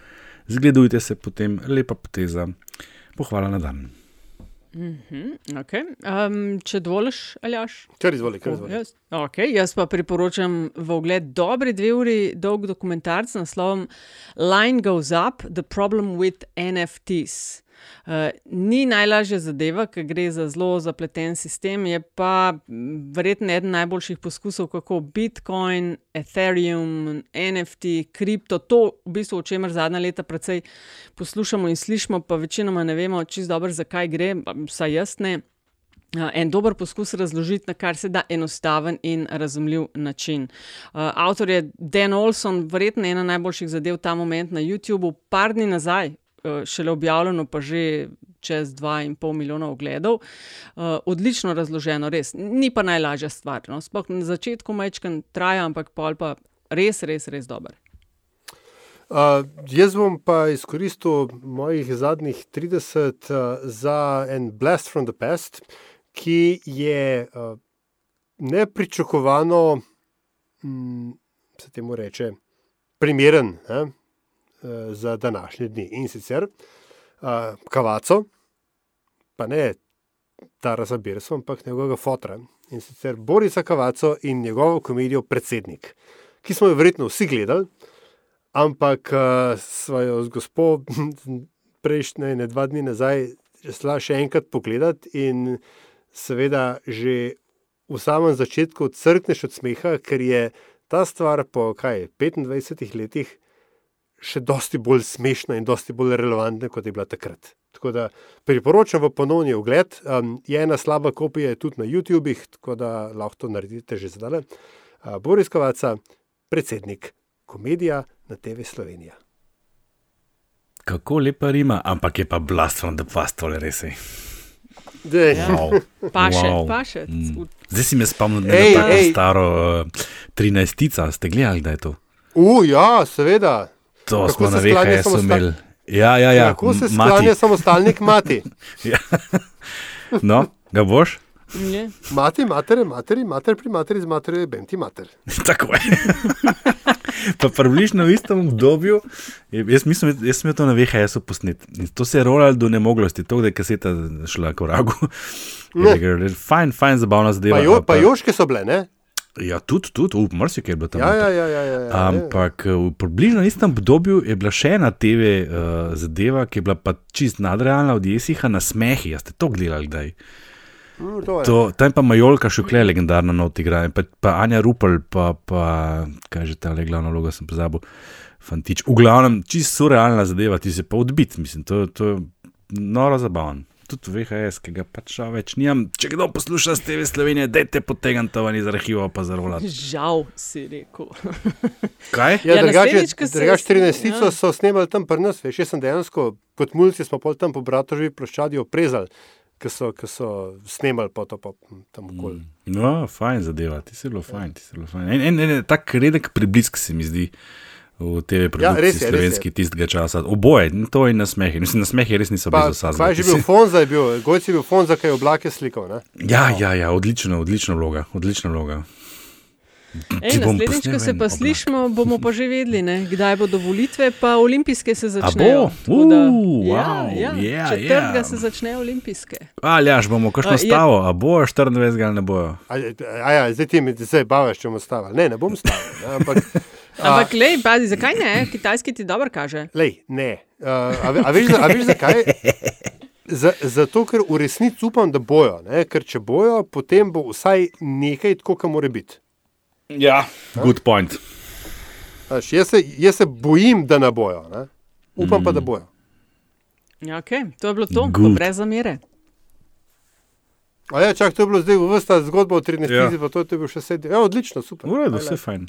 zgledujte se potem, lepa poteza, pohvala na dan. Mhm, okay. um, če dovoliš, Aljaš? Kar izvoli, kar izvoli. Jaz, okay, jaz pa priporočam v ogled dobri dve uri dolg dokumentarc z naslovom Line Goes Up: The Problem with NFTs. Ni najlažja zadeva, ker gre za zelo zapleten sistem, je pa m, verjetno eden najboljših poskusov, kako Bitcoin, Ethereum, NFT, kripto, to v bistvu, o čemer zadnja leta precej poslušamo in slišimo, pa večinoma ne vemo čisto dobro, zakaj gre, vsaj jaz ne. En dober poskus razložiti na kar se da enostaven in razumljiv način. Uh, avtor je Dan Olson, verjetno ena najboljših zadev ta moment na YouTubu, par dni nazaj, šele objavljeno, pa že čez 2,5 milijona ogledov. Uh, odlično razloženo, res. Ni pa najlažja stvar. No? Sploh na začetku majčkan traja, ampak pol pa res, res, res dober. Uh, jaz bom pa izkoristil mojih zadnjih 30 uh, za en Blast from the Past, ki je uh, nepričakovano, mm, se temu reče, primeren. Ne? Uh, za današnji dni. In sicer uh, Kavaco, pa ne Tarasa Birsa, ampak njegovega fotra. In sicer Borisa Kavaco in njegovo komedijo Predsednik, ki smo jo verjetno vsi gledali, ampak uh, smo jo z gospod prejšnje, ne dva dni nazaj, šla še enkrat pogledati in seveda že v samem začetku crkneš od smeha, ker je ta stvar po kaj, 25 letih še dosti bolj smešna in dosti bolj relevantna, kot je bila takrat. Tako da priporočam v ponovni ogled. Um, je ena slaba kopija je tudi na YouTubih, tako da lahko to naredite že zdaj. Uh, Boris Kovaca, predsednik, komedija na TV Slovenija. Kako lepa rima, ampak je pa blast from the past, tole res je. Ja. Wow. Paše, Wow. paše. Mm. Zdaj si me spomnil na Ej, tako ej. staro uh, 13-tica. Ste gledali, da je to? U, ja, seveda. To Kako smo na sklanja VHS samostal- imeli. Ja, ja, ja. Kako se sklanja samostalnik mati? ja. No, ga boš? Ne. Mati, mater, materi, mater pri materi, z materijo, bem ti mater. Tako je. pa približno v istem obdobju, je- jaz, mislim, jaz sem to na VHS-u posnet. In to se je rolalo do nemoglosti, to, da je kaseta šla k vragu. Ne. Fajn, fajn, zabavna zadeva. Pa, jo, pa pa- joške so bile, ne? Ja, tudi, tudi, uh, marsikaj je bilo tam. Ja, noter. ja, ja, ja, ja, ja. Ampak eh, v približno istem obdobju je bila še ena TV uh, zadeva, ki je bila pa čist nadrealna od Jesiha na smehi. A ste to gledali kdaj? Mm, to je. To, tam pa Majolka Šukle, legendarna not igra, pa, pa Anja Rupel, pa, pa kaj že ta le glavna vloga, sem pozabil, fantič. V glavnem, čist surrealna zadeva, ti se pa odbit, mislim, to, to je noro zabaven. Tudi VHS, ki ga pač žal več nimam. Če kdo posluša z TV Slovenije, dajte potegniti to ven iz arhiva, pa zarolati. Žal si rekel. Kaj? Ja, Ja, drugače, drugače 13 ja. so snemali tam pri nas, veš, jaz sem dejansko, kot mulci smo pol tam po Bratožvi ploščadi oprezali, ki so, ki so snemali po to pa tam okoli. No, fajn zadeva, ti si zelo fajn. ti si zelo fajn. En, en, en, tak redek preblisk se mi zdi v TV produkciji Ja, res je, je. slovenski tistega časa. Oboje, to in na smehi. Mislim, na smehi res niso Pa, bili zasazani. kaj je že bil Fonza, je bil, Gojci je bil Fonza, ki je oblake slikal, ne? Ja, ja, ja, odlična, odlična vloga. Odlična vloga. Ej, naslednjič, ko se pa slišimo, bomo pa že vedeli, ne, kdaj bodo volitve, pa olimpijske se začnejo. Tako da- Uh, ja, wow, ja, yeah, četrtega yeah. se začnejo olimpijske. Aljaš, bomo kakšno A, je- stavo, a bo 24 ali ne bojo. A, a ja, zdaj ti mi zdaj bavaš, če bomo stavili. Ne, ne bom stavil. Ne, ampak, Ampak, lej, pazi, zakaj ne? Kitajski ti dobro kaže. lej, ne. Uh, a, ve- a, veš, a veš zakaj? Za, zato, ker v resnici upam, da bojo. Ne? Ker če bojo, potem bo vsaj nekaj tako, kot mora biti. Ja, good point. Znaš, jaz, se, jaz se bojim, da ne bojo. Ne? Upam pa, da bojo. Ja, okay. To je bilo to, brez zamere. A ja, čak, to je bilo zdaj v vrsta zgodba o 13. Ja. Ja. pa to je bil še sedem. Ja, odlično, super. V redu, Ajle. vse fajn.